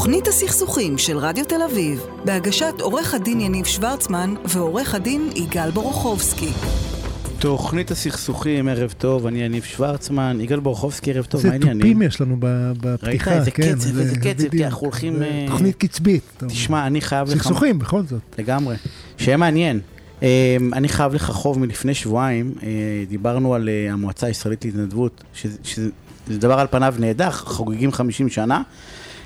תוכנית הסכסוכים של רדיו תל אביב, בהגשת עורך הדין יניב שוורצמן ועורך הדין יגאל בורוכובסקי. תוכנית הסכסוכים, ערב טוב, אני יניב שוורצמן, יגאל בורוכובסקי, ערב טוב, מה העניינים? תופים יש לנו בפתיחה, ראית איזה כן, קצב, זה- איזה קצב. כי אנחנו הולכים, אה, תוכנית קצבית. תשמע, אני חייב לך... סכסוכים, בכל זאת. לגמרי. שיהיה מעניין. אה, אני חייב לך חוב מלפני שבועיים, אה, דיברנו על אה, המועצה הישראלית להתנדבות, שזה- שזה זה דבר על פניו נהדר, חוגגים 50 שנה.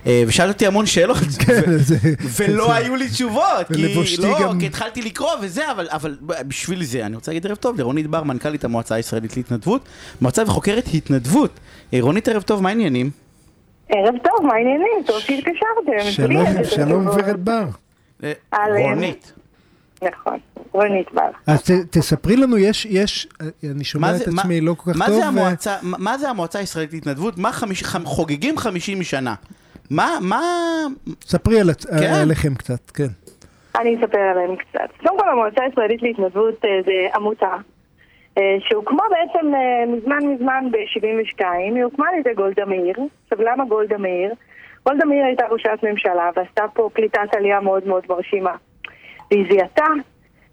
אה, ושאלת אותי המון שאלות, כן, ו- זה- ולא זה- היו לי תשובות, כי לא, גם- כי התחלתי לקרוא וזה, אבל, אבל בשביל זה אני רוצה להגיד ערב טוב לרונית בר, מנכ"לית המועצה הישראלית להתנדבות, מרצה וחוקרת התנדבות. אה, רונית, ערב טוב, מה העניינים? ערב טוב, מה העניינים? טוב שהתקשרתם. שלום, שלום. ורד בר. אה. רונית. נכון, רונית בר. אז תספרי לנו, יש, יש, אני שומע את עצמי לא כל כך טוב. מה זה המועצה הישראלית להתנדבות? מה חוגגים 50 שנה. מה, מה... ספרי על כן. עליכם קצת, כן. אני אספר עליהם קצת. קודם כל, המועצה הישראלית להתנדבות אה, זה עמותה אה, שהוקמה בעצם אה, מזמן מזמן ב-72. היא הוקמה על ידי גולדה מאיר. עכשיו, למה גולדה מאיר? גולדה מאיר הייתה ראשת ממשלה ועשתה פה קליטת עלייה מאוד מאוד מרשימה. והיא זיהתה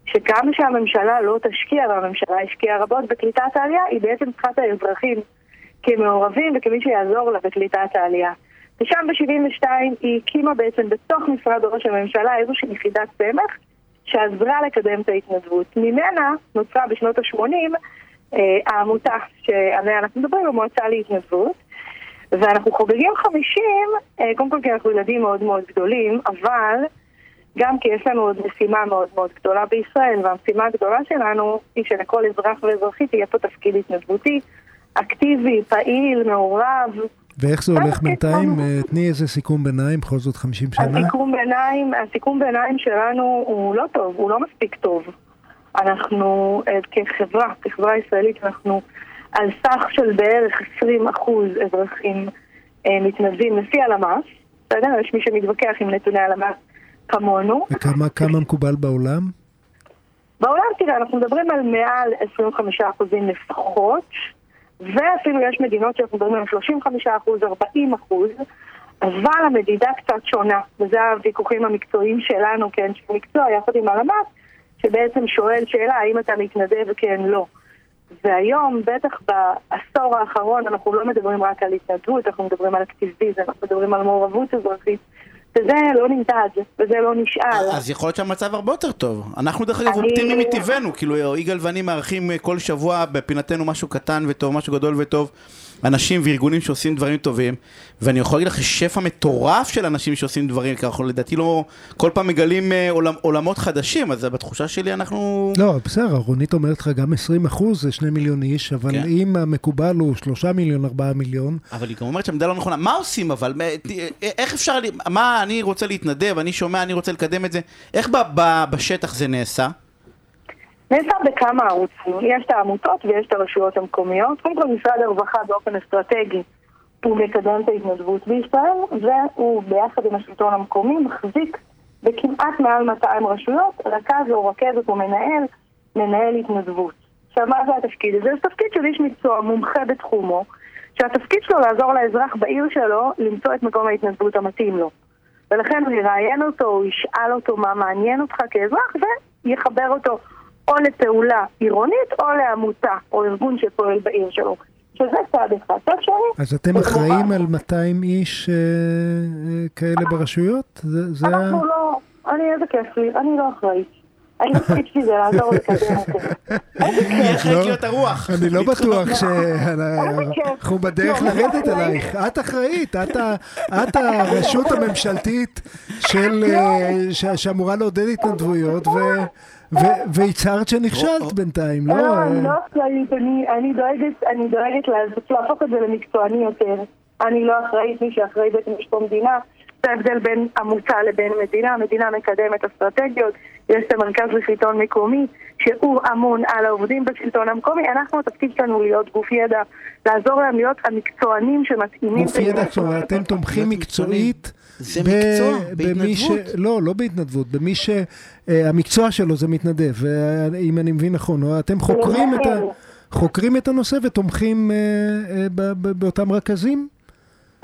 שכמה שהממשלה לא תשקיע, והממשלה השקיעה רבות בקליטת העלייה, היא בעצם צריכה את האזרחים כמעורבים וכמי שיעזור לה בקליטת העלייה. ושם ב-72 היא הקימה בעצם בתוך משרד ראש הממשלה איזושהי יחידת סמך שעזרה לקדם את ההתנדבות. ממנה נוצרה בשנות ה-80 אה, העמותה שעליה אנחנו מדברים, המועצה להתנדבות. ואנחנו חוגגים 50, אה, קודם כל כי אנחנו ילדים מאוד מאוד גדולים, אבל גם כי יש לנו עוד משימה מאוד מאוד גדולה בישראל, והמשימה הגדולה שלנו היא שלכל אזרח ואזרחית תהיה פה תפקיד התנדבותי, אקטיבי, פעיל, מעורב. ואיך זה הולך כן, בינתיים? כן. אה, תני איזה סיכום ביניים, בכל זאת 50 שנה. הסיכום ביניים, הסיכום ביניים שלנו הוא לא טוב, הוא לא מספיק טוב. אנחנו אה, כחברה, כחברה ישראלית, אנחנו על סך של בערך 20 אחוז אזרחים אה, מתנדבים לפי הלמ"ס, בסדר? יש מי שמתווכח עם נתוני הלמ"ס כמונו. וכמה כמה מקובל בעולם? בעולם, תראה, אנחנו מדברים על מעל 25 אחוזים לפחות, ואפילו יש מדינות שאנחנו מדברים על 35 אחוז, 40 אחוז, אבל המדידה קצת שונה, וזה הוויכוחים המקצועיים שלנו כאנשי מקצוע, יחד עם הלמ"ס, שבעצם שואל שאלה האם אתה מתנדב וכן לא. והיום, בטח בעשור האחרון, אנחנו לא מדברים רק על התנדבות, אנחנו מדברים על אקטיביזם, אנחנו מדברים על מעורבות אזרחית, וזה לא נמדד, וזה לא נשאל. אז יכול להיות שהמצב הרבה יותר טוב. אנחנו דרך אגב אני- אופטימיים מטבענו, כאילו יגאל ואני מארחים אה, כל שבוע בפינתנו משהו קטן וטוב, משהו גדול וטוב. אנשים וארגונים שעושים דברים טובים, ואני יכול להגיד לך שפע מטורף של אנשים שעושים דברים, כי אנחנו לדעתי לא, כל פעם מגלים אה, עולמ, עולמות חדשים, אז בתחושה שלי אנחנו... לא, בסדר, רונית אומרת לך גם 20 אחוז זה 2 מיליון איש, אבל כן. אם המקובל הוא 3 מיליון, 4 מיליון, אבל היא גם אומרת שהמידה לא נכונה. מה עושים אבל? מה- איך אפשר, מה אני רוצה להתנדב, אני שומע, אני רוצה לקדם את זה. איך ב, ב, בשטח זה נעשה? נעשה בכמה ערוצים. יש את העמותות ויש את הרשויות המקומיות. קודם כל, משרד הרווחה באופן אסטרטגי הוא מקדם את ההתנדבות בישראל, והוא ביחד עם השלטון המקומי מחזיק בכמעט מעל 200 רשויות, רכז או רכזת או מנהל, מנהל התנדבות. עכשיו, מה זה התפקיד הזה? זה תפקיד של איש מקצוע מומחה בתחומו, שהתפקיד שלו לעזור לאזרח בעיר שלו למצוא את מקום ההתנדבות המתאים לו. ולכן הוא יראיין אותו, הוא ישאל אותו מה מעניין אותך כאזרח, ויחבר אותו או לפעולה עירונית או לעמותה או ארגון שפועל בעיר שלו. שזה צד אחד. צד שני, אז אתם אחראים על 200 איש אה, אה, כאלה ברשויות? זה זה ה... אנחנו לא, אני, איזה כיף לי, אני לא אחראית. אני התפקיד שלי זה לעזור לקדם אותי. איזה היא כיף. אני לא בטוח איזה. שאנחנו בדרך לא, לרדת אני אלייך. את אחראית, את את הרשות הממשלתית של, לא. אה, שאמורה לעודד התנדבויות, והצהרת שנכשלת בינתיים, לא? לא, אני אה, לא אחראית, אני- אני דואגת, אני להפוך את זה למקצועני יותר. אני לא אחראית, מי שאחראי בעצם יש פה מדינה. זה ההבדל בין עמותה לבין מדינה. מדינה מקדמת אסטרטגיות, יש את המרכז לשלטון מקומי, שהוא אמון על העובדים בשלטון המקומי. אנחנו, התפקיד שלנו להיות גוף ידע, לעזור להם להיות המקצוענים שמתאימים. גוף ידע, כלומר, אתם תומכים מקצועית. זה ב- מקצוע, במי ש... בהתנדבות. לא, לא בהתנדבות, במי שהמקצוע שלו זה מתנדב, אם אני מבין נכון, או אתם חוקרים את, ה... חוקרים את הנושא ותומכים אה, אה, ב- ב- באותם רכזים?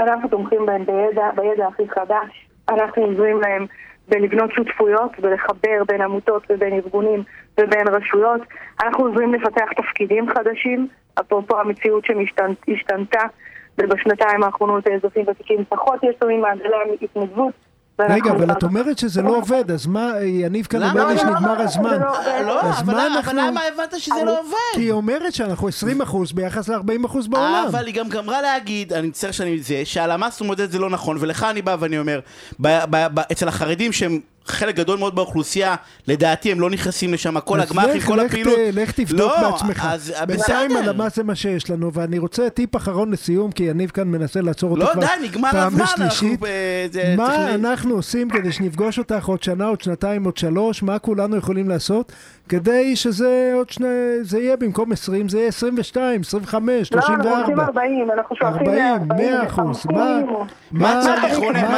אנחנו תומכים בהם בידע, בידע הכי חדש. אנחנו עוזרים להם בלבנות שותפויות ולחבר בין עמותות ובין ארגונים ובין רשויות. אנחנו עוזרים לפתח תפקידים חדשים, אפרופו המציאות שהשתנתה, ובשנתיים האחרונות האזרחים ותיקים פחות יש לנו מעגלי התנדבות. רגע, אבל את אומרת שזה לא עובד, אז מה, יניב כאן אומר לי שנגמר הזמן. לא, אבל למה הבנת שזה לא עובד? כי היא אומרת שאנחנו 20 אחוז ביחס ל-40 אחוז בעולם. אבל היא גם גמרה להגיד, אני מצטער שאני זה, שהלמ"ס מודד זה לא נכון, ולך אני בא ואני אומר, אצל החרדים שהם חלק גדול מאוד באוכלוסייה, לדעתי הם לא נכנסים לשם, כל הגמ"חים, כל הפעילות. לך תבדוק לא, בעצמך. אז בינתיים הלמ"ס זה מה שיש לנו, ואני רוצה טיפ אחרון לסיום, כי יניב כאן מנסה לעצור אותו לא, כבר די, נגמר הזמן, אנחנו... מה אנחנו עושים כדי שנפגוש אותך עוד שנה, עוד שנתיים, עוד שלוש, מה כולנו יכולים לעשות? כדי שזה עוד שני, זה יהיה במקום 20, זה יהיה 22, 25, 34. לא, אנחנו עושים 40, אנחנו שואפים ל-40. 100 אחוז. מה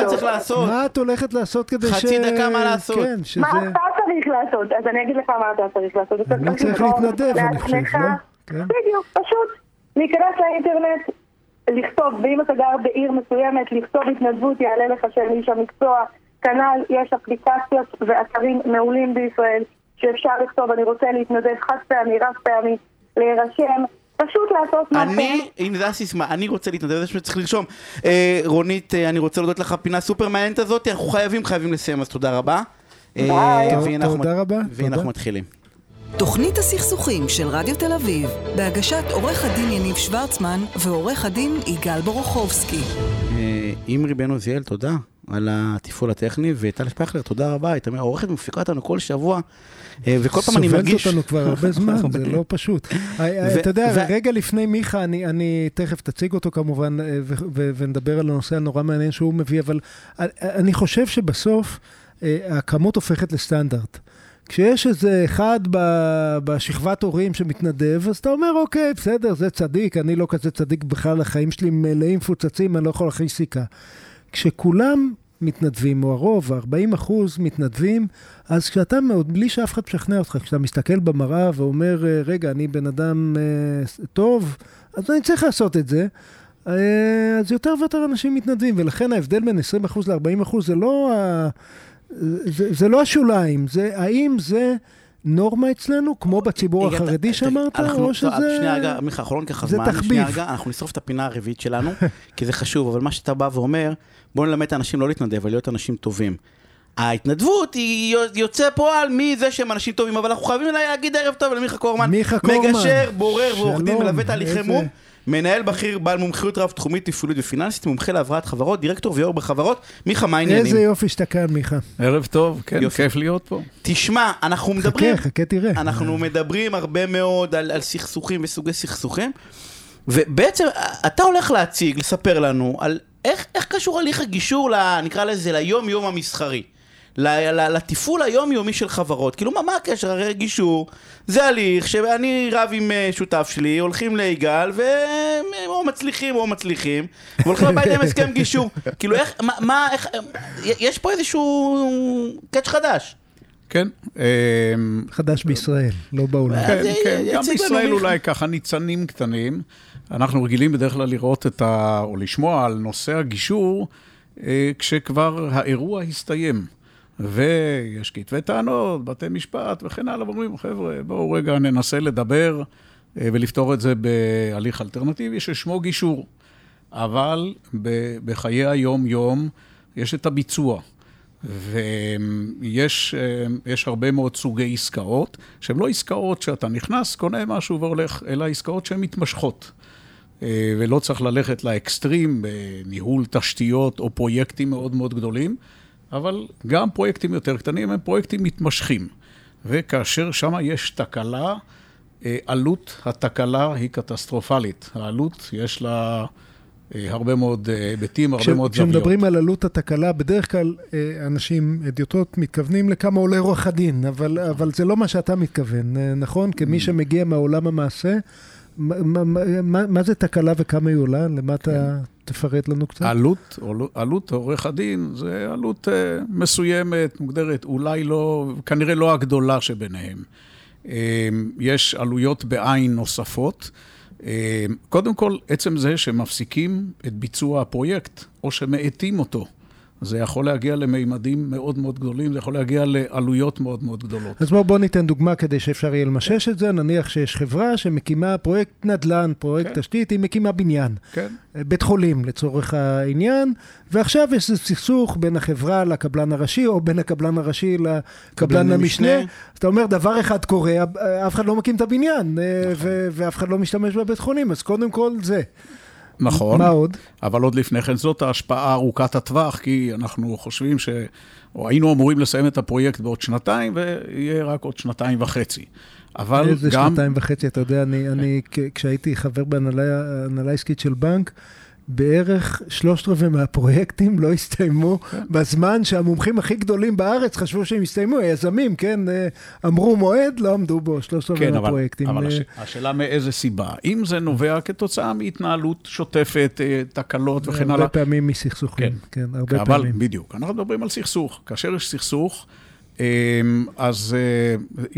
צריך לעשות? מה את הולכת לעשות כדי ש... חצי דקה מה לעשות. כן, שזה... מה אתה צריך לעשות? אז אני אגיד לך מה אתה צריך לעשות. אני צריך להתנדב, אני חושב, לא? כן. בדיוק, פשוט להיכנס לאינטרנט, לכתוב, ואם אתה גר בעיר מסוימת, לכתוב התנדבות, יעלה לך שם איש המקצוע. כנ"ל, יש אפליקציות ואתרים מעולים בישראל. שאפשר לכתוב, אני רוצה להתנדב חד פעמי, רב פעמי, להירשם. פשוט לעשות משהו. אני, הנה זה הסיסמה, אני רוצה להתנדב, זה שצריך לרשום. אה, רונית, אה, אני רוצה להודות לך פינה סופר מעניינת הזאת, אנחנו חייבים, חייבים לסיים, אז תודה רבה. ביי. אה, תודה רבה. והנה אנחנו מתחילים. תוכנית הסכסוכים של רדיו תל אביב, בהגשת עורך הדין יניב שוורצמן ועורך הדין יגאל בורוכובסקי. אימרי בן עוזיאל, תודה על התפעול הטכני, וטל שפכלר, תודה רבה, היא עורכת ומפיקה אותנו כל שבוע. אה, וכל פעם אני מרגיש... סובלת אותנו כבר הרבה זמן, זה לא פשוט. אה, אה, אתה יודע, רגע לפני מיכה, אני תכף תציג אותו כמובן, ונדבר על הנושא הנורא מעניין שהוא מביא, אבל אני חושב שבסוף הכמות הופכת לסטנדרט. כשיש איזה אחד בשכבת הורים שמתנדב, אז אתה אומר, אוקיי, בסדר, זה צדיק, אני לא כזה צדיק בכלל, החיים שלי מלאים מפוצצים, אני לא יכול להכניס סיכה. כשכולם מתנדבים, או הרוב, 40 אחוז מתנדבים, אז כשאתה מאוד, בלי שאף אחד משכנע אותך, כשאתה מסתכל במראה ואומר, אה, רגע, אני בן אדם אה, טוב, אז אני צריך לעשות את זה. אה, אז יותר ויותר אנשים מתנדבים, ולכן ההבדל בין 20% אחוז ל-40% אחוז זה לא, ה... זה, זה לא השוליים, זה האם זה... נורמה אצלנו, כמו בציבור החרדי שאמרת, או שזה... שנייה רגע, מיכה, אנחנו לא ניקח זמן. זה תחביב. אנחנו נשרוף את הפינה הרביעית שלנו, כי זה חשוב, אבל מה שאתה בא ואומר, בואו נלמד את האנשים לא להתנדב, אבל להיות אנשים טובים. ההתנדבות היא יוצא פועל מזה שהם אנשים טובים, אבל אנחנו חייבים להגיד ערב טוב למיכה קורמן. מיכה קורמן. מגשר, בורר ועורך דין, מלווה תהליכי מום. מנהל בכיר בעל מומחיות רב-תחומית, תפעולית ופיננסית, מומחה להבראת חברות, דירקטור ויו"ר בחברות. מיכה, מה העניינים? איזה יופי שאתה כאן, מיכה. ערב טוב, כן, יופי. כיף להיות פה. תשמע, אנחנו מדברים... חכה, חכה, תראה. אנחנו מדברים הרבה מאוד על, על סכסוכים וסוגי סכסוכים, ובעצם אתה הולך להציג, לספר לנו, על איך, איך קשור הליך הגישור, נקרא לזה, ליום-יום המסחרי. לתפעול היומיומי של חברות. כאילו, מה, מה הקשר? הרי גישור זה הליך שאני רב עם אה, שותף שלי, הולכים ליגאל, והם או מצליחים או מצליחים, והולכים הביתה עם הסכם גישור. כאילו, איך, מה, מה, איך, יש פה איזשהו קאץ' חדש. כן. אמ, חדש בישראל, לא בעולם. כן, כן, גם בישראל אולי ככה ניצנים קטנים. אנחנו רגילים בדרך כלל לראות את ה... או לשמוע על נושא הגישור, אה, כשכבר האירוע הסתיים. ויש כתבי טענות, בתי משפט וכן הלאה, ואומרים, חבר'ה, בואו רגע ננסה לדבר אה, ולפתור את זה בהליך אלטרנטיבי ששמו גישור. אבל בחיי היום-יום יש את הביצוע. ויש אה, הרבה מאוד סוגי עסקאות, שהן לא עסקאות שאתה נכנס, קונה משהו והולך, אלא עסקאות שהן מתמשכות. אה, ולא צריך ללכת לאקסטרים בניהול תשתיות או פרויקטים מאוד מאוד גדולים. אבל גם פרויקטים יותר קטנים הם פרויקטים מתמשכים. וכאשר שם יש תקלה, אה, עלות התקלה היא קטסטרופלית. העלות, יש לה אה, הרבה מאוד אה, היבטים, הרבה מאוד זוויות. כשמדברים על עלות התקלה, בדרך כלל אנשים, אדיוטות, מתכוונים לכמה עולה רוח הדין, אבל, אבל זה לא מה שאתה מתכוון, נכון? כמי mm. שמגיע מהעולם המעשה, מה, מה, מה זה תקלה וכמה היא עולה? למה אתה... כן. תפרט לנו קצת. עלות, עלות עורך הדין זה עלות uh, מסוימת, מוגדרת, אולי לא, כנראה לא הגדולה שביניהם. Uh, יש עלויות בעין נוספות. Uh, קודם כל, עצם זה שמפסיקים את ביצוע הפרויקט, או שמאטים אותו, זה יכול להגיע למימדים מאוד מאוד גדולים, זה יכול להגיע לעלויות מאוד מאוד גדולות. אז בואו בוא ניתן דוגמה כדי שאפשר יהיה למשש את זה. נניח שיש חברה שמקימה פרויקט נדל"ן, פרויקט כן. תשתית, היא מקימה בניין. כן. בית חולים לצורך העניין, ועכשיו יש סכסוך בין החברה לקבלן הראשי, או בין הקבלן הראשי לקבלן המשנה. אז אתה אומר, דבר אחד קורה, אף אחד לא מקים את הבניין, נכון. ואף אחד לא משתמש בבית חולים, אז קודם כל זה. נכון. מה עוד? אבל עוד לפני כן זאת ההשפעה ארוכת הטווח, כי אנחנו חושבים ש... או היינו אמורים לסיים את הפרויקט בעוד שנתיים, ויהיה רק עוד שנתיים וחצי. אבל איזה גם... איזה שנתיים וחצי, אתה יודע, אני, אני כשהייתי חבר בהנהלה עסקית של בנק, בערך שלושת רבעי מהפרויקטים לא הסתיימו כן. בזמן שהמומחים הכי גדולים בארץ חשבו שהם הסתיימו, היזמים, כן, אה, אמרו מועד, לא עמדו בו שלושת רבעי כן, מהפרויקטים. אבל, אבל הש... השאלה מאיזה סיבה. אם זה נובע כתוצאה מהתנהלות שוטפת, אה, תקלות וכן הלאה. הרבה פעמים מסכסוכים, כן, כן הרבה אבל, פעמים. בדיוק, אנחנו מדברים על סכסוך. כאשר יש סכסוך, אה, אז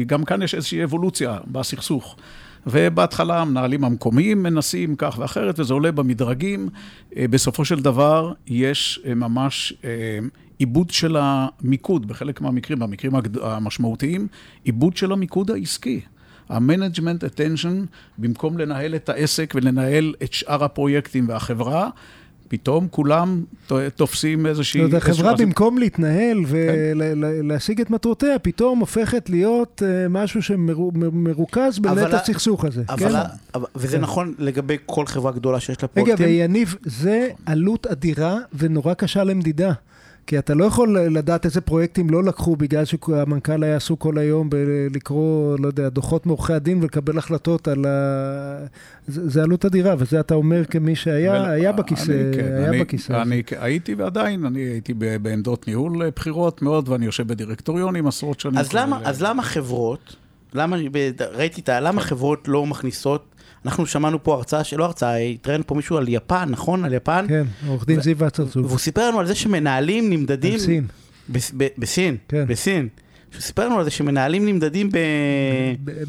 גם כאן יש איזושהי אבולוציה בסכסוך. ובהתחלה המנהלים המקומיים מנסים כך ואחרת, וזה עולה במדרגים. אה, בסופו של דבר, יש אה, ממש אה, עיבוד של המיקוד, בחלק מהמקרים, במקרים המשמעותיים, עיבוד של המיקוד העסקי. ה-management attention, במקום לנהל את העסק ולנהל את שאר הפרויקטים והחברה, פתאום כולם תופסים איזושהי... זאת אומרת, החברה במקום להתנהל ולהשיג כן. את מטרותיה, פתאום הופכת להיות אה, משהו שמרוכז בנט הסכסוך הזה. אבל, כן? אבל, וזה כן. נכון לגבי כל חברה גדולה שיש לה פרויקטים. רגע, ויניב, זה עלות אדירה ונורא קשה למדידה. כי אתה לא יכול לדעת איזה פרויקטים לא לקחו בגלל שהמנכ"ל היה עסוק כל היום בלקרוא, לא יודע, דוחות מעורכי הדין ולקבל החלטות על ה... זה, זה עלות אדירה, וזה אתה אומר כמי שהיה ול... היה בכיסא, אני, כן, היה אני, בכיסא. אני, אני הייתי ועדיין, אני הייתי בעמדות ניהול בחירות מאוד, ואני יושב בדירקטוריונים עשרות שנים. אז למה, אז למה חברות, למה, ראיתי את ה... למה חברות לא מכניסות אנחנו שמענו פה הרצאה, שלא הרצאה, התראיין פה מישהו על יפן, נכון? על יפן. כן, עורך דין זיו וצרצור. והוא סיפר לנו על זה שמנהלים נמדדים... בסין. בסין, כן. בסין. סיפר לנו על זה שמנהלים נמדדים ב...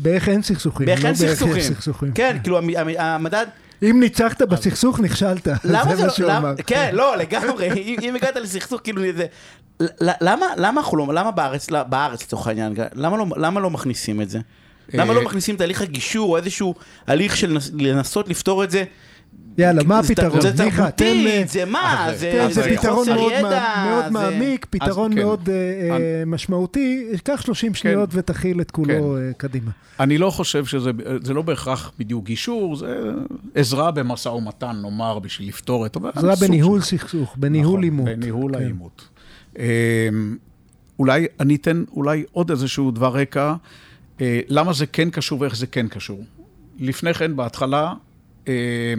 באיך אין סכסוכים. באיך אין סכסוכים. כן, כאילו המדד... אם ניצחת בסכסוך, נכשלת. למה זה לא... כן, לא, לגמרי. אם הגעת לסכסוך, כאילו זה... למה אנחנו לא... למה בארץ, בארץ לצורך העניין, למה לא מכניסים את זה? למה לא אה, מכניסים תהליך הגישור או איזשהו הליך של לנסות לפתור את זה? יאללה, מה הפתרון? זה תרבותית, זה מה? זה פתרון מאוד מעמיק, פתרון מאוד אה, אה, משמעותי. קח 30 כן. שניות ותכיל את כולו כן. קדימה. אני לא חושב שזה, זה לא בהכרח בדיוק גישור, זה עזרה במשא ומתן, נאמר, בשביל לפתור את... עזרה בניהול סכסוך, בניהול נכון, עימות. בניהול כן. העימות. אולי אני אתן אולי עוד איזשהו דבר רקע. אה, למה זה כן קשור ואיך זה כן קשור. לפני כן, בהתחלה, אה,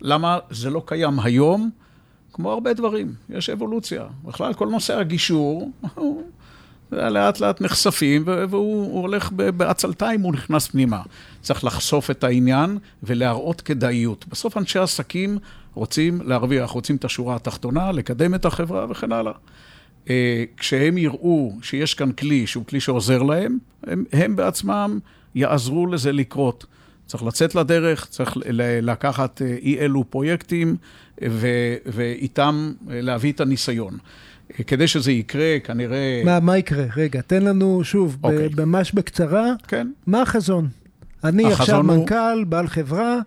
למה זה לא קיים היום? כמו הרבה דברים, יש אבולוציה. בכלל, כל נושא הגישור, לאט לאט נחשפים, והוא הולך בעצלתיים, הוא נכנס פנימה. צריך לחשוף את העניין ולהראות כדאיות. בסוף אנשי עסקים רוצים להרוויח, רוצים את השורה התחתונה, לקדם את החברה וכן הלאה. אה, כשהם יראו שיש כאן כלי שהוא כלי שעוזר להם, הם, הם בעצמם יעזרו לזה לקרות. צריך לצאת לדרך, צריך לקחת אה, אי אלו פרויקטים ו, ואיתם אה, להביא את הניסיון. כדי שזה יקרה, כנראה... מה, מה יקרה? רגע, תן לנו שוב, okay. אוקיי. ממש בקצרה, כן. מה החזון? אני עכשיו הוא... מנכ"ל, בעל חברה, אה,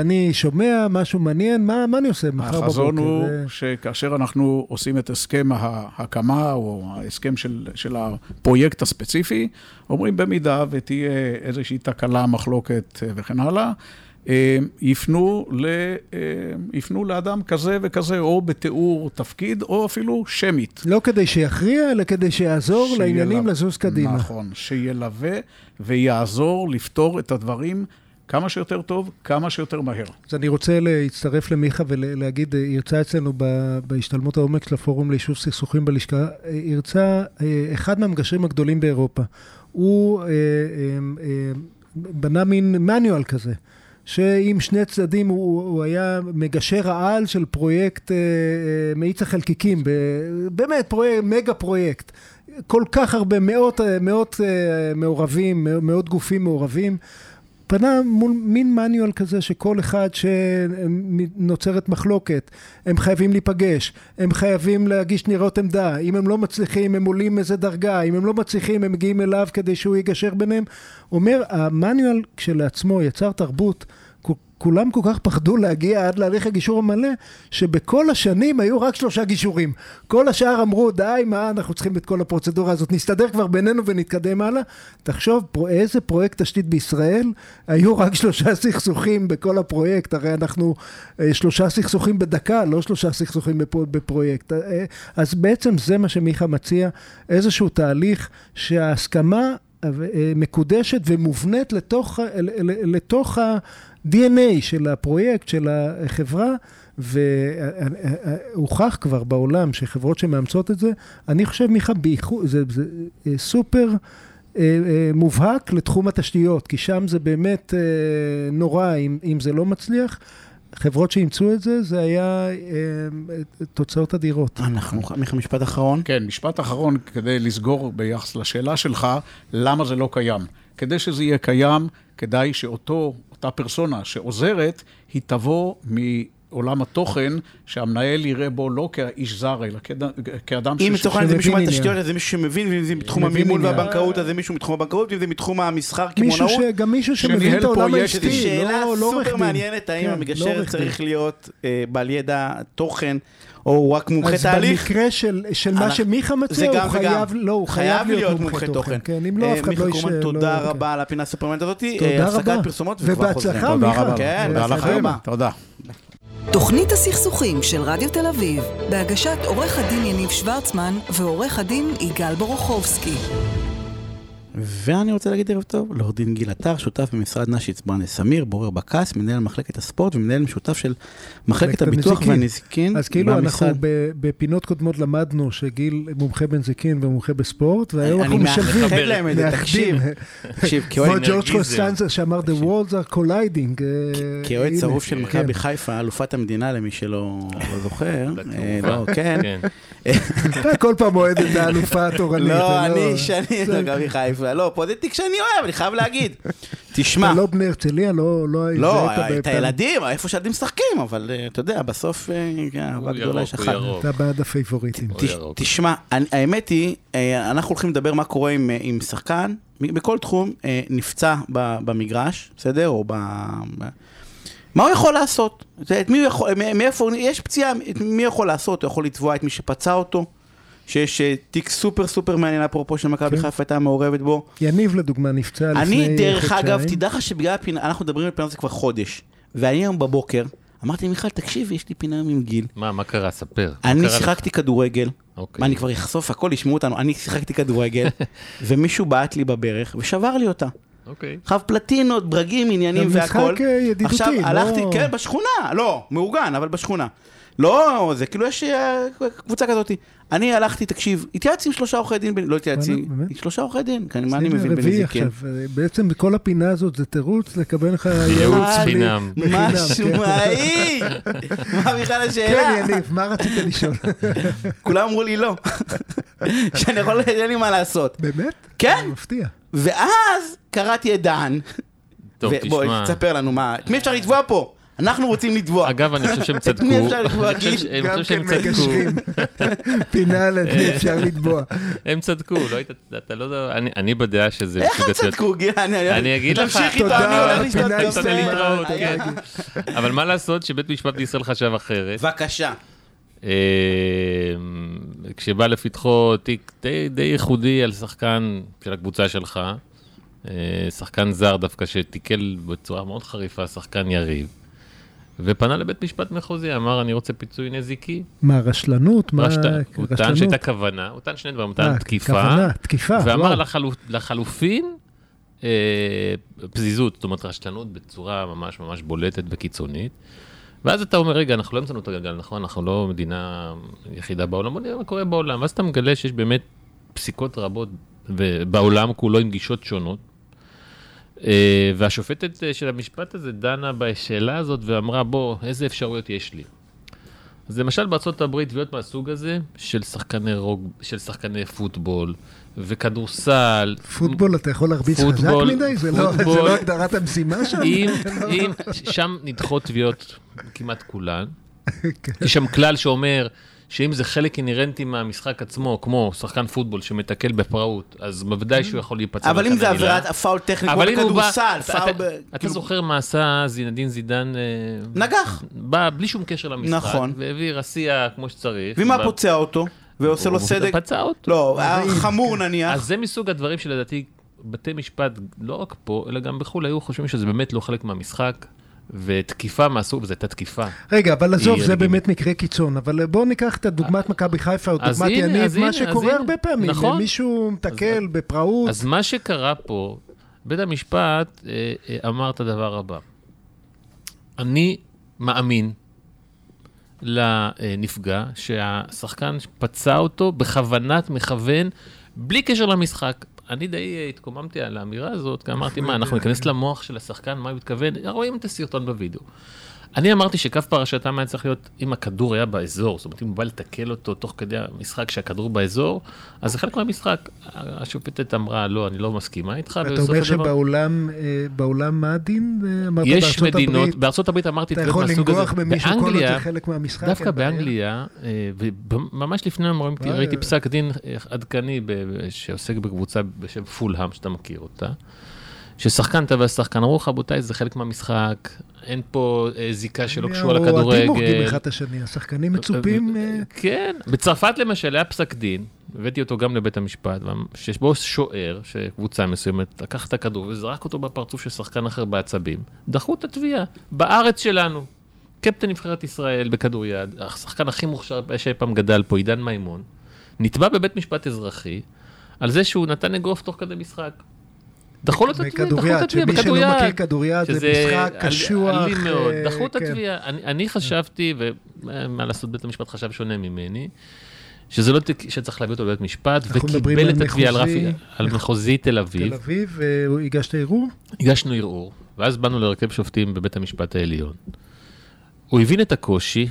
אני שומע משהו מעניין, מה, מה אני עושה מחר בבוקר? החזון הוא. שכאשר אנחנו עושים את הסכם ההקמה, או ההסכם של, של הפרויקט הספציפי, אומרים במידה ותהיה איזושהי תקלה, מחלוקת אה, וכן הלאה, אה, יפנו, ל, יפנו לאדם כזה וכזה, או בתיאור תפקיד, או אפילו שמית. לא כדי שיכריע, אלא כדי שיעזור שילו... לעניינים לזוז קדימה. נכון, שילווה ויעזור לפתור את הדברים כמה שיותר טוב, כמה שיותר מהר. אז אני רוצה להצטרף למיכה ולהגיד, הרצה אצלנו בהשתלמות העומק של הפורום ליישוב סכסוכים בלשכה, הרצה אה, אחד מהמגשרים הגדולים באירופה. הוא אה, אה, בנה מין מניואל כזה. שעם שני צדדים הוא, הוא היה מגשר העל של פרויקט אה, מאיץ החלקיקים, באמת פרויקט, מגה פרויקט. כל כך הרבה, מאות, מאות מעורבים, מאות גופים מעורבים. פנה מול מין מניואל כזה שכל אחד שנוצרת מחלוקת, הם חייבים להיפגש, הם חייבים להגיש ניירות עמדה, אם הם לא מצליחים הם עולים איזה דרגה, אם הם לא מצליחים הם מגיעים אליו כדי שהוא יגשר ביניהם. אומר, המניואל כשלעצמו יצר תרבות כולם כל כך פחדו להגיע עד להליך הגישור המלא, שבכל השנים היו רק שלושה גישורים. כל השאר אמרו, די, מה אנחנו צריכים את כל הפרוצדורה הזאת, נסתדר כבר בינינו ונתקדם הלאה. תחשוב, איזה פרויקט תשתית בישראל, היו רק שלושה סכסוכים בכל הפרויקט, הרי אנחנו אה, שלושה סכסוכים בדקה, לא שלושה סכסוכים בפרויקט. אה, אז בעצם זה מה שמיכה מציע, איזשהו תהליך שההסכמה מקודשת ומובנית לתוך, לתוך ה-DNA של הפרויקט, של החברה, והוכח כבר בעולם שחברות שמאמצות את זה, אני חושב, מיכה, בייחוד, זה, זה אה, סופר אה, מובהק לתחום התשתיות, כי שם זה באמת נורא אם, אם זה לא מצליח. חברות שאימצו את זה, זה היה אה, תוצאות אדירות. אנחנו, מיכה, משפט אחרון. כן, משפט אחרון כדי לסגור ביחס לשאלה שלך, למה זה לא קיים. כדי שזה יהיה קיים, כדאי שאותו, אותה פרסונה שעוזרת, היא תבוא מ... עולם התוכן, שהמנהל יראה בו לא כאיש זר, אלא כאדם ש... אם לצורך העניין זה מישהו מהתשתיות, אז זה מישהו שמבין, ואם זה מתחום המימון והבנקאות, אז זה מישהו מתחום הבנקאות, ואם זה מתחום המסחר, קמעונאות. גם מישהו שמבין את העולם העסקי, לא שאלה לא סופר מעניינת, האם כן, המגשר לא צריך להיות אה, בעל ידע תוכן. או הוא רק מומחה תהליך. אז במקרה של, של מה שמיכה מציע, הוא חייב, לא, הוא חייב להיות מומחה תוכן. כן, אם לא, אה, אף אחד לא יישאר. מיכה קורמן, תודה רבה על הפינה הסופרמנט הזאת. תודה רבה. הפסקת פרסומות וכבר חוזרים. ובהצלחה, מיכה. כן, תודה לכם. תודה. תוכנית הסכסוכים של רדיו תל אביב, בהגשת עורך הדין יניב שוורצמן ועורך הדין יגאל בורוכובסקי. ואני רוצה להגיד ערב טוב לעורך דין גיל עטר, שותף במשרד נשיץ ברנס סמיר, בורר בקס, מנהל מחלקת הספורט ומנהל משותף של מחלקת הביטוח והנזיקין. אז כאילו במשרד... אנחנו בפינות קודמות למדנו שגיל מומחה בנזיקין ומומחה בספורט, והיום אנחנו משלבים, אני מאחד להם את זה, תקשיב. תקשיב, כמו ג'ורג' קוסטנזה שאמר The Worlds are colliding. אה, כאוהד שרוף של מכבי כן. חיפה, אלופת המדינה למי שלא לא זוכר. אה, לא, כן. אתה כל פעם אוהד את האלופה התורנית. לא, אני שני מכבי חיפה. לא, זה תיק שאני אוהב, אני חייב להגיד. תשמע. לא בני הרצליה, לא... לא, את הילדים, איפה שהילדים משחקים, אבל אה, אתה יודע, בסוף אה, אהבה גדולה יש אחת. אתה בעד הפייבוריטים. תשמע, האמת היא, אה, אנחנו הולכים לדבר מה קורה עם שחקן, בכל תחום, נפצע במגרש, בסדר? או ב... מה הוא יכול לעשות? את מי הוא יכול, מאיפה, יש פציעה, מי יכול לעשות? הוא יכול לתבוע את מי שפצע אותו? שיש אה, תיק סופר סופר מעניין, אפרופו שמכבי כן. חיפה הייתה מעורבת בו. יניב לדוגמה נפצע לפני חודשיים. אני, דרך אגב, תדע לך שבגלל הפינה, אנחנו מדברים על פינה הזאת כבר חודש, ואני היום בבוקר, אמרתי למיכל, תקשיב, יש לי פינה היום עם גיל. מה, מה קרה? ספר. אני שיחקתי כדורגל. אוקיי. מה, אני כבר אחשוף הכל, ישמעו אותנו. אני שיחקתי כדורגל, ומישהו בעט לי בברך ושבר לי אותה. אוקיי. חייב פלטינות, ברגים, עניינים והכל. משחק אה, ידידותי, עכשיו, לא... הלכתי, כן, בשכונה, לא, מאורגן, אבל בשכונה. לא, זה כאילו יש אה, קבוצה כזאת. אני הלכתי, תקשיב, התייעצתי עם שלושה עורכי דין, לא התייעצתי, עם שלושה עורכי דין, מה אני מבין בנזיקין? בעצם בכל הפינה הזאת זה תירוץ לקבל לך ייעוץ חינם. משהו מהאי! מה בכלל השאלה? כן, יניב, מה רצית לשאול? כולם אמרו לי לא. שאני יכול, אין לי מה לעשות. באמת? כן. מפתיע. ואז קראתי את דן. טוב, תשמע. בואי, תספר לנו מה, את מי אפשר לתבוע פה? אנחנו רוצים לתבוע. אגב, אני חושב שהם צדקו. את מי אפשר לתבוע, גיל? אני חושב שהם צדקו. פינה על מי אפשר לתבוע. הם צדקו, לא היית, אתה לא יודע, אני בדעה שזה... איך הם צדקו, גיל? אני אגיד לך. תמשיך איתו, אני הולך לשתות קפה. אבל מה לעשות שבית משפט בישראל חשב אחרת. בבקשה. אה, כשבא לפתחו תיק די ייחודי על שחקן של הקבוצה שלך, אה, שחקן זר דווקא שתיקל בצורה מאוד חריפה, שחקן יריב. ופנה לבית משפט מחוזי, אמר, אני רוצה פיצוי נזיקי. מה, רשלנות? מה... הוא טען שהייתה כוונה, הוא טען שני דברים, הוא טען אה, תקיפה. כוונה, תקיפה, ואמר לחלופין, אה, פזיזות, זאת אומרת רשלנות בצורה ממש ממש בולטת וקיצונית. ואז אתה אומר, רגע, אנחנו לא המצאנו את הגלגל, נכון? אנחנו לא מדינה יחידה בעולם, בוא נראה מה קורה בעולם. ואז אתה מגלה שיש באמת פסיקות רבות בעולם כולו עם גישות שונות. אה, והשופטת אה, של המשפט הזה דנה בשאלה הזאת ואמרה, בוא, איזה אפשרויות יש לי? אז למשל בארצות הברית תביעות מהסוג הזה, של שחקני רוג, של שחקני פוטבול וכדורסל. פוטבול, אתה יכול להרביץ חזק מדי? זה לא, זה לא הגדרת המשימה? אם, אם, שם נדחות תביעות כמעט כולן. כן. יש שם כלל שאומר שאם זה חלק אינהרנטי מהמשחק עצמו, כמו שחקן פוטבול שמתקל בפראות, אז בוודאי שהוא יכול להיפצע. אבל אם זה עבירת פאול טכני, כמו בכדורסל, פאול... אתה כאילו- זוכר מה עשה זינדין זידן? אה, נגח. בא בלי שום קשר למשחק. נכון. והביא רסיע כמו שצריך. ומה פוצע אותו? ועושה לו סדק? פצע אותו. לא, חמור נניח. אז זה מסוג הדברים שלדעתי בתי משפט, לא רק פה, אלא גם בחו"ל, היו חושבים שזה באמת לא חלק מהמשחק. ותקיפה מהסוג, וזו הייתה תקיפה. רגע, אבל עזוב, זה באמת מקרה קיצון, אבל בואו ניקח את הדוגמת מכבי חיפה, או דוגמת יניב, מה שקורה הרבה פעמים, נכון. מישהו מתקל בפראות. אז מה שקרה פה, בית המשפט אה, אה, אמר את הדבר הבא, אני מאמין לנפגע שהשחקן פצע אותו בכוונת מכוון, בלי קשר למשחק. אני די התקוממתי על האמירה הזאת, כי אמרתי, מה, אנחנו ניכנס למוח של השחקן, מה הוא מתכוון? רואים את הסרטון בווידאו. אני אמרתי שקו פרשתם היה צריך להיות אם הכדור היה באזור, זאת אומרת, אם הוא בא לתקל אותו תוך כדי המשחק שהכדור באזור, אז זה חלק מהמשחק. השופטת אמרה, לא, אני לא מסכימה איתך. אתה אומר שבעולם, אה, בעולם מה הדין? אה, אמרת יש מדינות, הברית, בארצות הברית אמרתי אתה יכול לנגוח במישהו כל עוד זה חלק מהמשחק. דווקא באנגליה, אה, וממש לפני יום ראיתי פסק דין עדכני שעוסק בקבוצה בשם פולהאם, שאתה מכיר אותה. ששחקן טבע שחקן, אמרו לך, רבותיי, זה חלק מהמשחק, אין פה אה, זיקה שלא קשורה לכדורגל. אוהדים הורגים אחד את השני, השחקנים מצופים... אה, כן, בצרפת למשל היה פסק דין, הבאתי אותו גם לבית המשפט, שיש בו שוער, שקבוצה מסוימת, לקח את הכדור וזרק אותו בפרצוף של שחקן אחר בעצבים, דחו את התביעה, בארץ שלנו. קפטן נבחרת ישראל בכדוריד, השחקן הכי מוכשר שאי פעם גדל פה, עידן מימון, נתבע בבית משפט אזרחי על זה שהוא נתן אגרוף תוך כדי משחק. דחו לו את התביעה, דחו את התביעה בכדוריד. שמי שלא מכיר כדוריד, זה משחק קשוח. אלים מאוד, אה, דחו את כן. התביעה. אני חשבתי, ומה לעשות, בית המשפט חשב שונה ממני, שזה לא, שצריך להביא אותו לבית משפט, וקיבל את התביעה על רפי, על מחוזי תל אביב. תל אביב, והגשת ערעור? הגשנו ערעור, ואז באנו לרכב שופטים בבית המשפט העליון. הוא הבין את הקושי,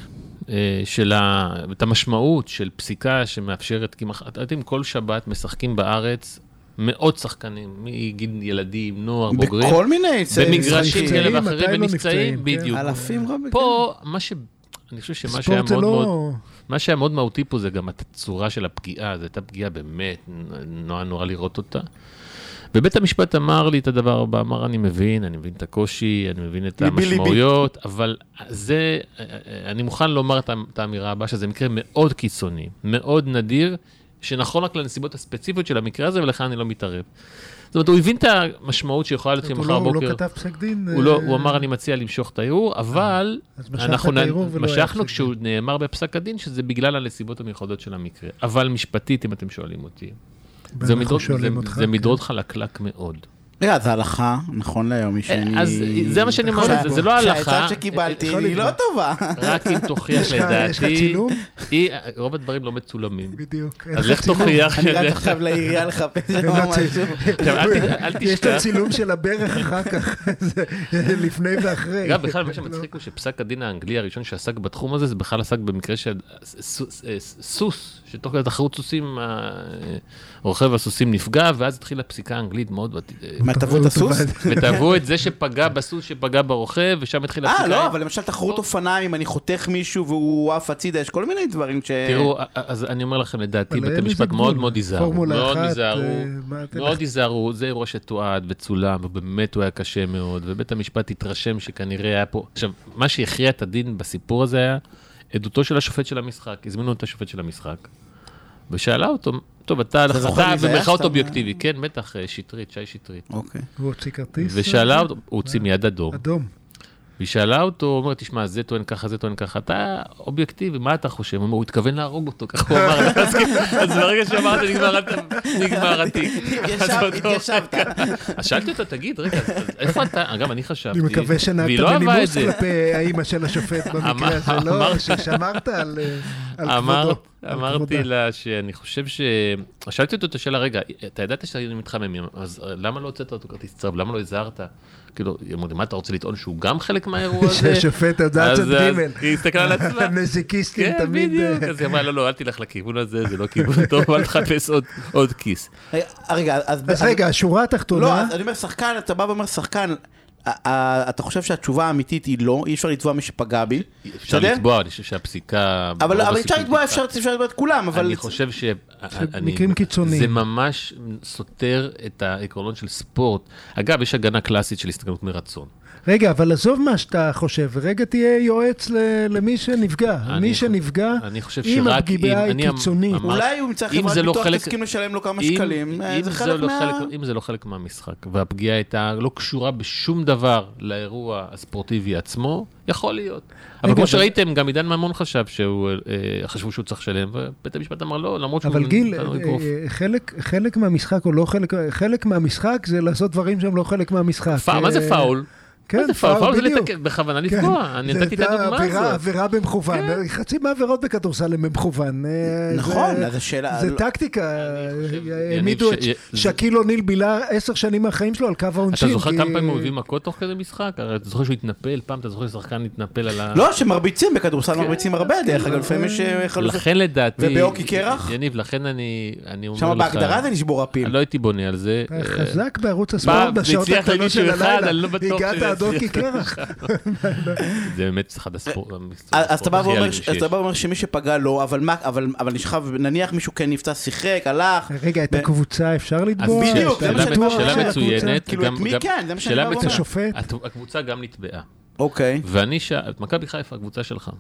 אה, של ה... את המשמעות של פסיקה שמאפשרת, כי אתם כל שבת משחקים בארץ מאות שחקנים, מגיל ילדים, נוער, בוגרים. בכל מיני במגרשים כאלה ואחרים, לא בדיוק. אלפים רבים. פה, מה ש... אני חושב שמה שהיה מאוד לא... מאוד... מה שהיה מאוד מהותי פה זה גם הצורה של הפגיעה, זו הייתה פגיעה באמת, נורא נורא לראות אותה. ובית המשפט אמר לי את הדבר הבא, אמר, אני מבין, אני מבין את הקושי, אני מבין את המשמעויות, אבל זה, אני מוכן לומר את האמירה הבאה, שזה מקרה מאוד קיצוני, מאוד נדיר, שנכון רק לנסיבות הספציפיות של המקרה הזה, ולכן אני לא מתערב. זאת אומרת, הוא הבין את המשמעות שיכולה להיות מחר לא- בוקר. הוא לא כתב פסק דין. הוא, לא, הוא אמר, אני מציע למשוך את הערעור, אה, אבל אנחנו משכנו כשהוא נאמר בפסק הדין, שזה בגלל הנסיבות המיוחדות של המקרה. אבל משפטית, אם אתם שואלים אותי, זה מדרון כן. חלקלק מאוד. רגע, זה הלכה, נכון להיום, היא שאני... אז זה מה שאני אומר, זה לא הלכה. שהעצה שקיבלתי היא לא טובה. רק אם תוכיח לדעתי. יש לך צילום? רוב הדברים לא מצולמים. בדיוק. אז איך תוכיח? אני רק עכשיו לעירייה לחפש שם משהו. אל תשכח. יש את הצילום של הברך אחר כך, לפני ואחרי. אגב, בכלל, מה שמצחיק הוא שפסק הדין האנגלי הראשון שעסק בתחום הזה, זה בכלל עסק במקרה של סוס, שתוך כדי תחרות סוסים, רוכב הסוסים נפגע, ואז התחילה פסיקה אנגלית מאוד... מה, תבעו את הסוס? ותבעו את זה שפגע בסוס שפגע ברוכב, ושם התחילה פסיקה. אה, לא, אבל למשל תחרות אופניים, אני חותך מישהו והוא עף הצידה, יש כל מיני דברים ש... תראו, אז אני אומר לכם, לדעתי, בית המשפט מאוד מאוד ייזהרו. מאוד ייזהרו, אה, מאוד ייזהרו, זה אירוע שתועד וצולם, ובאמת הוא היה קשה מאוד, ובית המשפט התרשם שכנראה היה פה... עכשיו, מה שהכריע את הדין בסיפור הזה היה עדותו של השופט של המשחק, הזמינו את השופט של המשחק. ושאלה אותו, טוב, אתה במרכאות אובייקטיבי, כן, בטח, אה, שטרית, שי שטרית. אוקיי. הוא הוציא כרטיס? ושאלה אותו, הוא הוציא מיד אדום. אדום. והיא שאלה אותו, הוא אומר, תשמע, זה טוען ככה, זה טוען ככה, אתה אובייקטיבי, מה אתה חושב? הוא אומר, הוא התכוון להרוג אותו, ככה הוא אמר. אז ברגע שאמרת, נגמר התיק. התיישבת. אז שאלתי אותו, תגיד, רגע, איפה אתה? אגב, אני חשבתי, אני מקווה שנהגת לא בנימוס כלפי האימא של השופט במקרה הזה, לא, ששמרת על... אמרתי לה שאני חושב ש... שאלתי אותו את השאלה, רגע, אתה ידעת שהיינו מתחממים, אז למה לא הוצאת אותו כרטיס צהוב? למה לא הזהרת? כאילו, היא אמרה, מה אתה רוצה לטעון שהוא גם חלק מהאירוע הזה? שהשופט הודעת צד ג'. היא הסתכלה על עצמה. הנזיקיסטים תמיד... כן, בדיוק. אז היא אמרה, לא, לא, אל תלך לכיוון הזה, זה לא כיוון טוב, אל תחפש עוד כיס. רגע, אז... אז רגע, השורה התחתונה... לא, אני אומר, שחקן, אתה בא ואומר, שחקן... אתה חושב שהתשובה האמיתית היא לא, אי אפשר לתבוע מי שפגע בי. אפשר לתבוע, אני חושב שהפסיקה... אבל אפשר לתבוע, אפשר לתבוע את כולם, אבל... אני חושב ש... מקרים קיצוניים. זה ממש סותר את העקרונות של ספורט. אגב, יש הגנה קלאסית של הסתכלות מרצון. רגע, אבל עזוב מה שאתה חושב, רגע תהיה יועץ למי שנפגע. מי שנפגע, אם הפגיעה היא קיצונית. אולי הוא מצא חברת ביטוח, תסכים לשלם לו כמה שקלים, זה חלק מה... אם זה לא חלק מהמשחק, והפגיעה הייתה לא קשורה בשום דבר לאירוע הספורטיבי עצמו, יכול להיות. אבל כמו שראיתם, גם עידן ממון חשב שהוא, אה, חשבו שהוא צריך לשלם, ובית המשפט אמר לא, למרות שהוא... אבל גיל, אה, חלק מהמשחק או לא חלק, חלק מהמשחק זה לעשות דברים שהם לא חלק מהמשחק. מה זה פאול? כן, זה פאול זה לתקן, בכוונה כן. לפגוע, אני נתתי את הדוגמה הזאת. זה עבירה במכוון, כן. חצי מהעבירות בכדורסל הן במכוון. אה, נכון, השאלה... זה טקטיקה, העמידו את שקיל אוניל בילה עשר שנים מהחיים שלו על קו העונשין. אתה זוכר כמה פעמים הוא הביא מכות תוך כדי משחק? אתה זוכר שהוא התנפל פעם, אתה זוכר ששחקן התנפל על ה... לא, שמרביצים, בכדורסל מרביצים הרבה, דרך אגב, לפעמים יש אה, חלופה. לכן לדעתי... ובאוקי קרח? יניב, לכן אני אומר לך... שם בהגדרה זה נשבור. אני לא הייתי בונה על זה. חזק בערוץ הספורט בשעות הקטנות של הלילה. לא הגעת עד אוקי קרח. זה באמת אחד הספורט אז אתה בא ואומר שמי שפגע לא, אבל מה, אבל נשכב, נניח מישהו כן נפצע, שיחק, הלך. רגע, את הקבוצה אפשר לתבוע? אז בדיוק, שאלה מצוינת. כאילו, את מי כן, זה מה שאני בא ואומר. השופט. הקבוצה גם נתבעה. אוקיי. ואני שאל, את מכבי חיפה, הקבוצה שלך.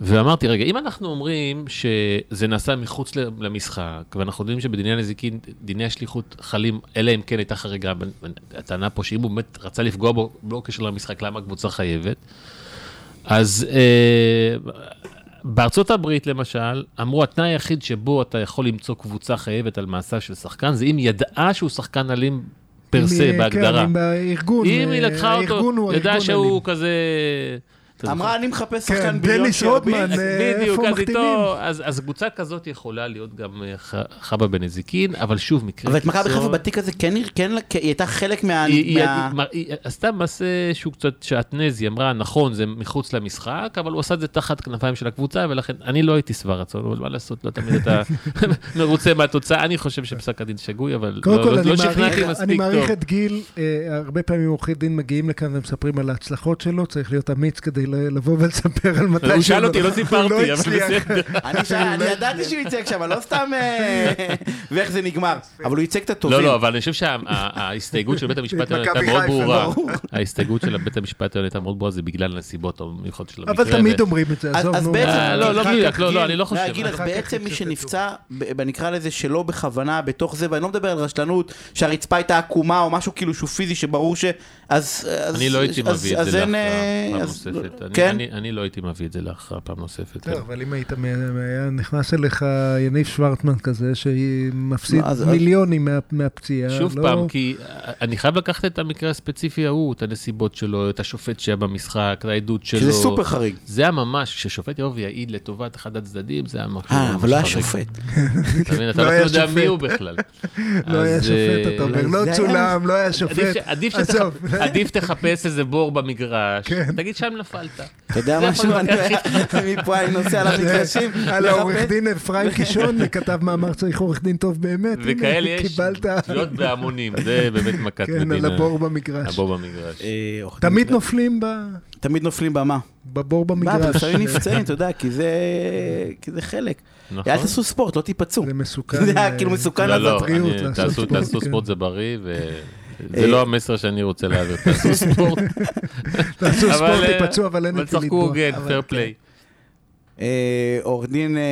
ואמרתי, רגע, אם אנחנו אומרים שזה נעשה מחוץ למשחק, ואנחנו יודעים שבדיני הנזיקין, דיני השליחות חלים, אלא אם כן הייתה חריגה, הטענה פה שאם הוא באמת רצה לפגוע בו, לא קשר למשחק, למה הקבוצה חייבת? אז אה, בארצות הברית, למשל, אמרו, התנאי היחיד שבו אתה יכול למצוא קבוצה חייבת על מעשה של שחקן, זה אם ידעה שהוא שחקן אלים פרסה, בהגדרה. כן, אם הארגון, אם היא לקחה אותו, ידעה שהוא כזה... אמרה, אני מחפש שחקן ביליון שירביץ. דניס רודמן, איפה מחתימים? אז קבוצה כזאת יכולה להיות גם אה, חבא בנזיקין, אבל שוב, מקרה אבל את מכבי חיפה בתיק הזה כן, כן היא הייתה חלק מה... היא עשתה מעשה שהוא קצת שעטנז, היא אמרה, נכון, זה מחוץ למשחק, אבל הוא עשה את זה תחת כנפיים של הקבוצה, ולכן אני לא הייי שבע רצון, אבל מה לעשות, לא תמיד אתה מרוצה מהתוצאה. אני חושב שפסק הדין שגוי, אבל לא, לא שכנעתי מספיק טוב. אני מעריך את גיל, אה, הרבה פעמים עורכי דין מגיעים לכאן ומספרים על ההצלחות שלו, צריך להיות אמיץ כדי לבוא ולספר על מתי הוא שאל אותי, לא סיפרתי, אבל בסדר. אני ידעתי שהוא ייצג שם, לא סתם... אה, ואיך זה נגמר. אבל הוא ייצג את הטובים. לא, לא, אבל אני חושב שההסתייגות של בית המשפט העליון הייתה מאוד ברורה. ההסתייגות של בית המשפט העליון הייתה מאוד ברורה, זה בגלל הנסיבות המיוחדות של המקרה. אבל תמיד אומרים את זה, עזוב, נו. לא, לא מדויק, לא, לא, אני לא חושב. בעצם מי שנפצע, נקרא לזה שלא בכוונה, בתוך זה, ואני לא מדבר על רשלנות, שהרצפה הייתה עקומה או משהו כאילו שהוא פיזי, שברור ש... אז... אני לא הייתי מביא את זה להכרעה. כן? אני לא הייתי מביא את זה להכרעה פעם נוספת. כן. אבל אם היית נכנס אליך יניב שוורטמן כזה, שמפסיד מיליונים מהפציעה. שוב לא- פעם, כי אני חייב לקחת את המקרה הספציפי ההוא, את הנסיבות שלו, את השופט שהיה במשחק, את העדות שלו. שזה סופר חריג. זה היה ממש, כששופט יבוא ויעיד לטובת אחד הצדדים, זה היה ממש חריג. אה, אבל לא היה שופט. אתה מבין, אתה לא יודע מי הוא בכלל. לא היה שופט, אתה אומר, לא צולם, לא היה שופט. עדיף תחפש איזה בור במגרש, כן. תגיד שם נפלת. אתה יודע משהו, מפה אני נוסע למגרשים. על העורך דין אפרים קישון כתב מאמר צריך עורך דין טוב באמת. וכאלה יש תביעות בהמונים, זה באמת מכת מדינה. כן, על הבור במגרש. הבור במגרש. אה, תמיד נופלים ב... תמיד נופלים במה? בבור במגרש. לפעמים נפצעים, אתה יודע, כי זה חלק. נכון. אל תעשו ספורט, לא תיפצעו. זה מסוכן. זה היה כאילו מסוכן לבריאות. תעשו ספורט זה בריא, זה אה, לא המסר שאני רוצה להעביר, תעשו ספורט. תעשו ספורט, תיפצעו, אבל אין את זה לתבוע. אבל צחקו פייר פליי. עורך דין אה,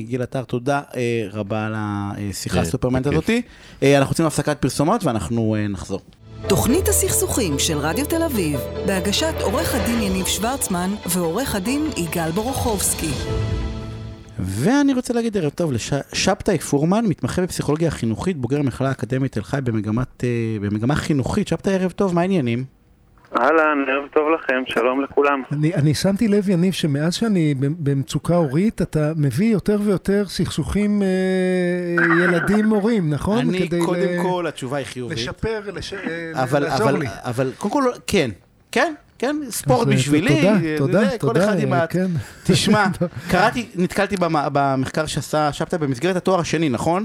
גיל עטר, תודה אה, רבה על השיחה הסופרמנט הזאתי. אנחנו רוצים הפסקת פרסומות ואנחנו נחזור. תוכנית הסכסוכים של רדיו תל אביב, בהגשת עורך הדין יניב שוורצמן ועורך הדין יגאל בורוכובסקי. ואני רוצה להגיד ערב טוב לשבתאי פורמן, מתמחה בפסיכולוגיה חינוכית, בוגר המכללה האקדמית תל חי במגמת, uh, במגמה חינוכית. שבתאי, ערב טוב, מה העניינים? אהלן, ערב טוב לכם, שלום לכולם. אני, אני שמתי לב, יניב, שמאז שאני במצוקה הורית, אתה מביא יותר ויותר סכסוכים אה, ילדים-הורים, נכון? אני, קודם ל... כל, התשובה היא חיובית. לשפר, לש... אבל, לעזור אבל, לי. אבל קודם כל, כן, כן, כן, ספורט בשבילי. תודה, תודה, זה, תודה. כל אחד עם ה... כן. תשמע, קראתי, נתקלתי במחקר שעשה שבתא במסגרת התואר השני, נכון?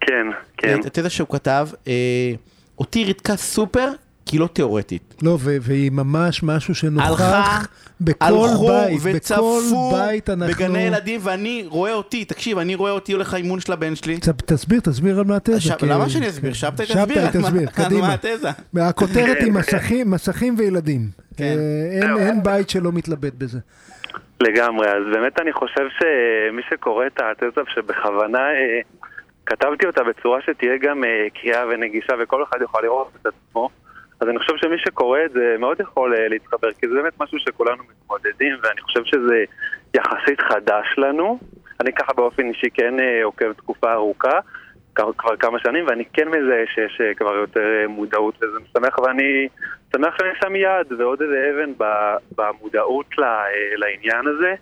כן, כן. את זה שהוא כתב, אה, אותי ריתקה סופר כי לא תיאורטית. לא, והיא ממש משהו שנוכח בכל בית, בכל בית אנחנו... בגני ילדים, ואני רואה אותי, תקשיב, אני רואה אותי הולך לאימון של הבן שלי. תסביר, תסביר על מה התזה. ש... כי... למה שאני אסביר? שבתאי תסביר. שבתאי תסביר, קדימה. מה התזה? הכותרת היא מסכים, מסכים וילדים. כן. אה, אין, אין בית שלא מתלבט בזה. לגמרי, אז באמת אני חושב שמי שקורא את התזה שבכוונה אה, כתבתי אותה בצורה שתהיה גם אה, קריאה ונגישה וכל אחד יוכל לראות את עצמו. אז אני חושב שמי שקורא את זה מאוד יכול uh, להתחבר, כי זה באמת משהו שכולנו מתמודדים, ואני חושב שזה יחסית חדש לנו. אני ככה באופן אישי כן uh, עוקב תקופה ארוכה, כבר, כבר כמה שנים, ואני כן מזהה שיש uh, כבר יותר uh, מודעות, וזה משמח, ואני שמח שאני שם יד ועוד איזה אבן במודעות לעניין הזה.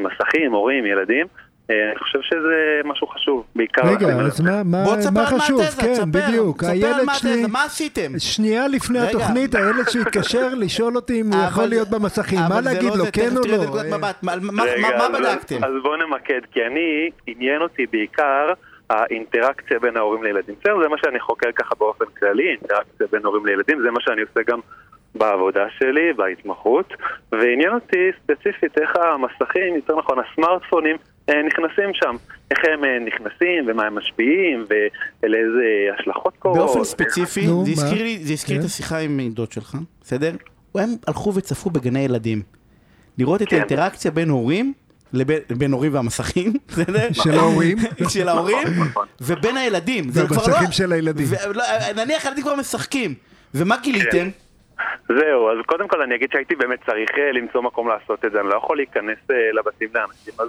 מסכים, הורים, ילדים. אני חושב שזה משהו חשוב, בעיקר... רגע, אז מה, מה, מה חשוב? כן, תספר, בדיוק. הילד שלי... מה עשיתם? שנייה לפני רגע. התוכנית, הילד שהתקשר לשאול אותי אם הוא יכול להיות במסכים. מה להגיד לו, כן או לא? מה בדקתם? אז בואו נמקד, כי אני, עניין אותי בעיקר... האינטראקציה בין ההורים לילדים. בסדר, זה מה שאני חוקר ככה באופן כללי, אינטראקציה בין הורים לילדים, זה מה שאני עושה גם בעבודה שלי, בהתמחות, ועניין אותי ספציפית איך המסכים, יותר נכון הסמארטפונים, אה, נכנסים שם. איך הם אה, נכנסים, ומה הם משפיעים, ולאיזה השלכות קורות. באופן ספציפי, זה הזכיר לי, זה הזכיר כן. את השיחה עם דוד שלך, בסדר? הם הלכו וצפו בגני ילדים. לראות את כן. האינטראקציה בין הורים לבין הורים והמסכים, בסדר? של ההורים. של ההורים. ובין הילדים. והמסכים לא- של הילדים. לא, נניח ילדים כבר משחקים. ומה גיליתם? כן. זהו, אז קודם כל אני אגיד שהייתי באמת צריך אה, למצוא מקום לעשות את זה, אני לא יכול להיכנס לבתים לאנשים, אז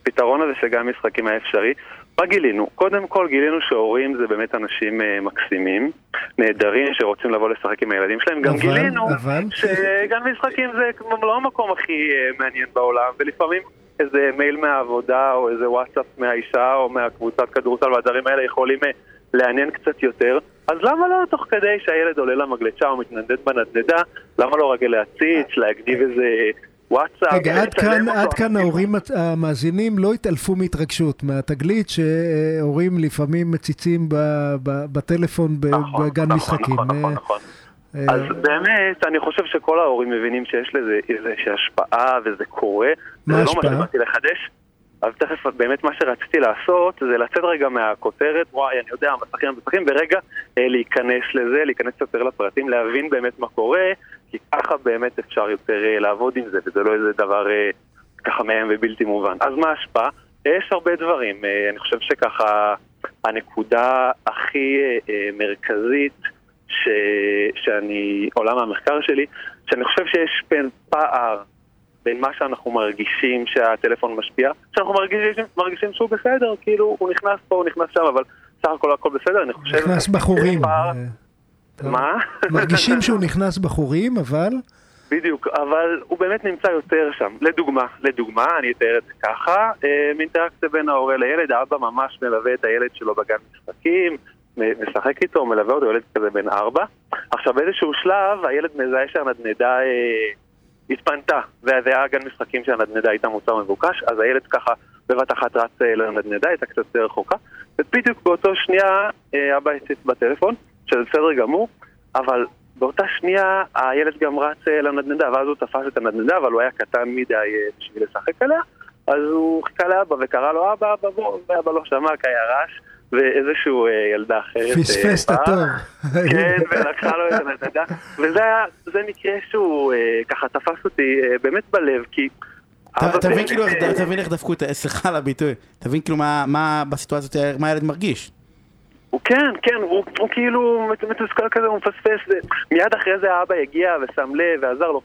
הפתרון הזה שגם משחקים היה אפשרי. מה גילינו? קודם כל גילינו שהורים זה באמת אנשים uh, מקסימים, נהדרים, שרוצים לבוא לשחק עם הילדים שלהם. גם אבל, גילינו אבל... שגם משחקים זה לא המקום הכי מעניין בעולם, ולפעמים איזה מייל מהעבודה, או איזה וואטסאפ מהאישה, או מהקבוצת כדורסל והדברים האלה יכולים uh, לעניין קצת יותר. אז למה לא תוך כדי שהילד עולה למגלשה או מתנדנד בנדנדה, למה לא רגע להציץ, להגניב איזה... וואטסאפ. רגע, עד כאן, עד כאן ההורים המאזינים לא התעלפו מהתרגשות מהתגלית שהורים לפעמים מציצים בטלפון נכון, בגן נכון, משחקים. נכון, נכון, נכון. אה, אז באמת, אני חושב שכל ההורים מבינים שיש לזה איזושהי השפעה וזה קורה. מה ההשפעה? זה לא מה שבאתי לחדש. אז תכף, באמת מה שרציתי לעשות זה לצאת רגע מהכותרת, וואי, אני יודע, המסכים המסכים, ורגע אה, להיכנס לזה, להיכנס יותר לפרטים, להבין באמת מה קורה, כי ככה באמת אפשר יותר אה, לעבוד עם זה, וזה לא איזה דבר אה, ככה מהם ובלתי מובן. אז מה ההשפעה? יש הרבה דברים. אני חושב שככה הנקודה הכי מרכזית ש... שאני, עולם המחקר שלי, שאני חושב שיש פער בין מה שאנחנו מרגישים שהטלפון משפיע, שאנחנו מרגישים, מרגישים שהוא בסדר, כאילו הוא נכנס פה, הוא נכנס שם, אבל סך הכל הכל בסדר, אני חושב... נכנס בחורים. מה? מרגישים שהוא נכנס בחורים, אבל... בדיוק, אבל הוא באמת נמצא יותר שם. לדוגמה, לדוגמה, אני אתאר את זה ככה, אה, אינטראקציה בין ההורה לילד, האבא ממש מלווה את הילד שלו בגן משחקים, משחק איתו, מלווה אותו, ילד כזה בן ארבע. עכשיו באיזשהו שלב הילד מזהה שהנדנדה אה, התפנתה, וזה היה גן משחקים שהנדנדה הייתה מוצר מבוקש, אז הילד ככה בבת אחת רץ אה, לנדנדה, הייתה קצת יותר רחוקה, ובדיוק באותו שנייה אה, אבא הציץ בטלפון, שזה בסדר גמור, אבל באותה שנייה הילד גם רץ אה, לנדנדה, ואז הוא תפס את הנדנדה, אבל הוא היה קטן מדי בשביל לשחק עליה, אז הוא חיכה לאבא וקרא לו אבא, אבא בוא, ואבא לא שמע כי היה רעש. ואיזשהו ילדה אחרת. פספס את התור. כן, ולקחה לו את הנדנדה. וזה מקרה שהוא ככה תפס אותי באמת בלב, כי... תבין כאילו, תבין איך דפקו את, סליחה על הביטוי, תבין כאילו מה בסיטואציה, מה הילד מרגיש. הוא כן, כן, הוא, הוא כאילו מתוסכל כזה, הוא מפספס, מיד אחרי זה האבא הגיע ושם לב ועזר לו,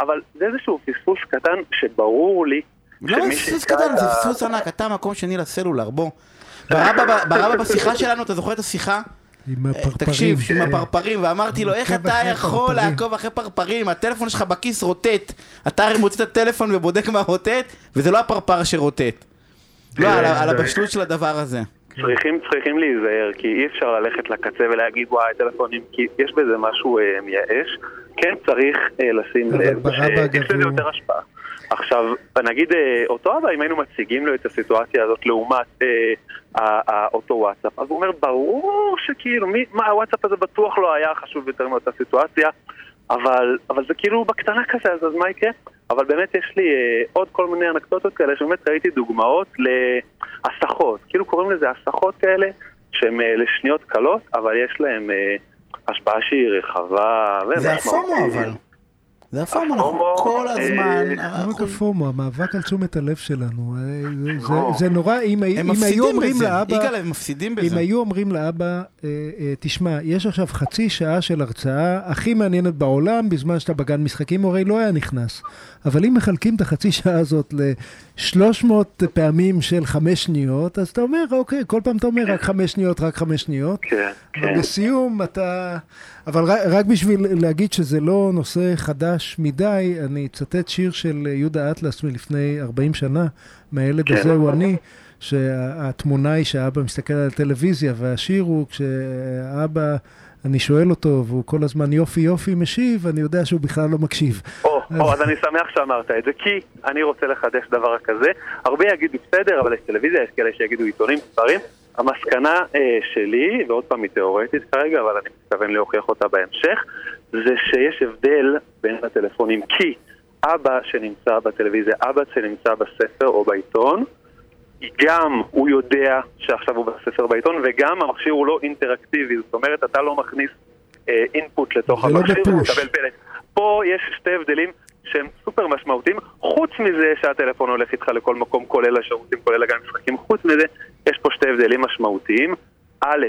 אבל זה איזשהו פספוס קטן שברור לי לא פספוס קטן, זה פספוס ענק, אתה מקום שני לסלולר, בוא. ברבא בשיחה שלנו, אתה זוכר את השיחה? עם הפרפרים. תקשיב, עם הפרפרים, ואמרתי לו, איך אתה יכול לעקוב אחרי פרפרים? הטלפון שלך בכיס רוטט. אתה הרי מוציא את הטלפון ובודק מה רוטט, וזה לא הפרפר שרוטט. לא, על הבשלות של הדבר הזה. צריכים, צריכים להיזהר, כי אי אפשר ללכת לקצה ולהגיד וואי, טלפונים, כי יש בזה משהו אה, מייאש. כן צריך אה, לשים לב, שיש לזה יותר השפעה. עכשיו, נגיד אה, אותו אבא, אם היינו מציגים לו את הסיטואציה הזאת לעומת אה, אותו וואטסאפ, אז הוא אומר, ברור שכאילו, מי, מה, הוואטסאפ הזה בטוח לא היה חשוב יותר מאותה סיטואציה, אבל, אבל זה כאילו בקטנה כזה, אז, אז מה יקרה? אבל באמת יש לי אה, עוד כל מיני אנקדוטות כאלה, שבאמת ראיתי דוגמאות להסחות, כאילו קוראים לזה הסחות כאלה, שהן אה, לשניות קלות, אבל יש להן אה, השפעה שהיא רחבה זה הפומו אבל. זה הפומו, אנחנו כל הזמן... לא רק הפומו, המאבק על תשומת הלב שלנו. זה נורא, אם היו אומרים לאבא... יגאל, הם מפסידים בזה. אם היו אומרים לאבא, תשמע, יש עכשיו חצי שעה של הרצאה הכי מעניינת בעולם, בזמן שאתה בגן משחקים, הוא הרי לא היה נכנס. אבל אם מחלקים את החצי שעה הזאת ל-300 פעמים של חמש שניות, אז אתה אומר, אוקיי, כל פעם אתה אומר רק חמש שניות, רק חמש שניות. כן, כן. ובסיום אתה... אבל רק בשביל להגיד שזה לא נושא חדש מדי, אני אצטט שיר של יהודה אטלס מלפני 40 שנה, מהילד הזה הוא אני. שהתמונה היא שאבא מסתכל על הטלוויזיה, והשיר הוא כשאבא, אני שואל אותו, והוא כל הזמן יופי יופי משיב, אני יודע שהוא בכלל לא מקשיב. או, או, אז אני שמח שאמרת את זה, כי אני רוצה לחדש דבר כזה. הרבה יגידו בסדר, אבל יש טלוויזיה, יש כאלה שיגידו עיתונים, ספרים. המסקנה אה, שלי, ועוד פעם היא תיאורטית כרגע, אבל אני מתכוון להוכיח אותה בהמשך, זה שיש הבדל בין הטלפונים, כי אבא שנמצא בטלוויזיה, אבא שנמצא בספר או בעיתון, גם הוא יודע שעכשיו הוא בספר בעיתון, וגם המכשיר הוא לא אינטראקטיבי, זאת אומרת, אתה לא מכניס אה, אינפוט לתוך לא המכשיר, הוא מקבל פלט. פה יש שתי הבדלים שהם סופר משמעותיים, חוץ מזה שהטלפון הולך איתך לכל מקום, כולל השירותים, כולל הגן משחקים, חוץ מזה, יש פה שתי הבדלים משמעותיים. א',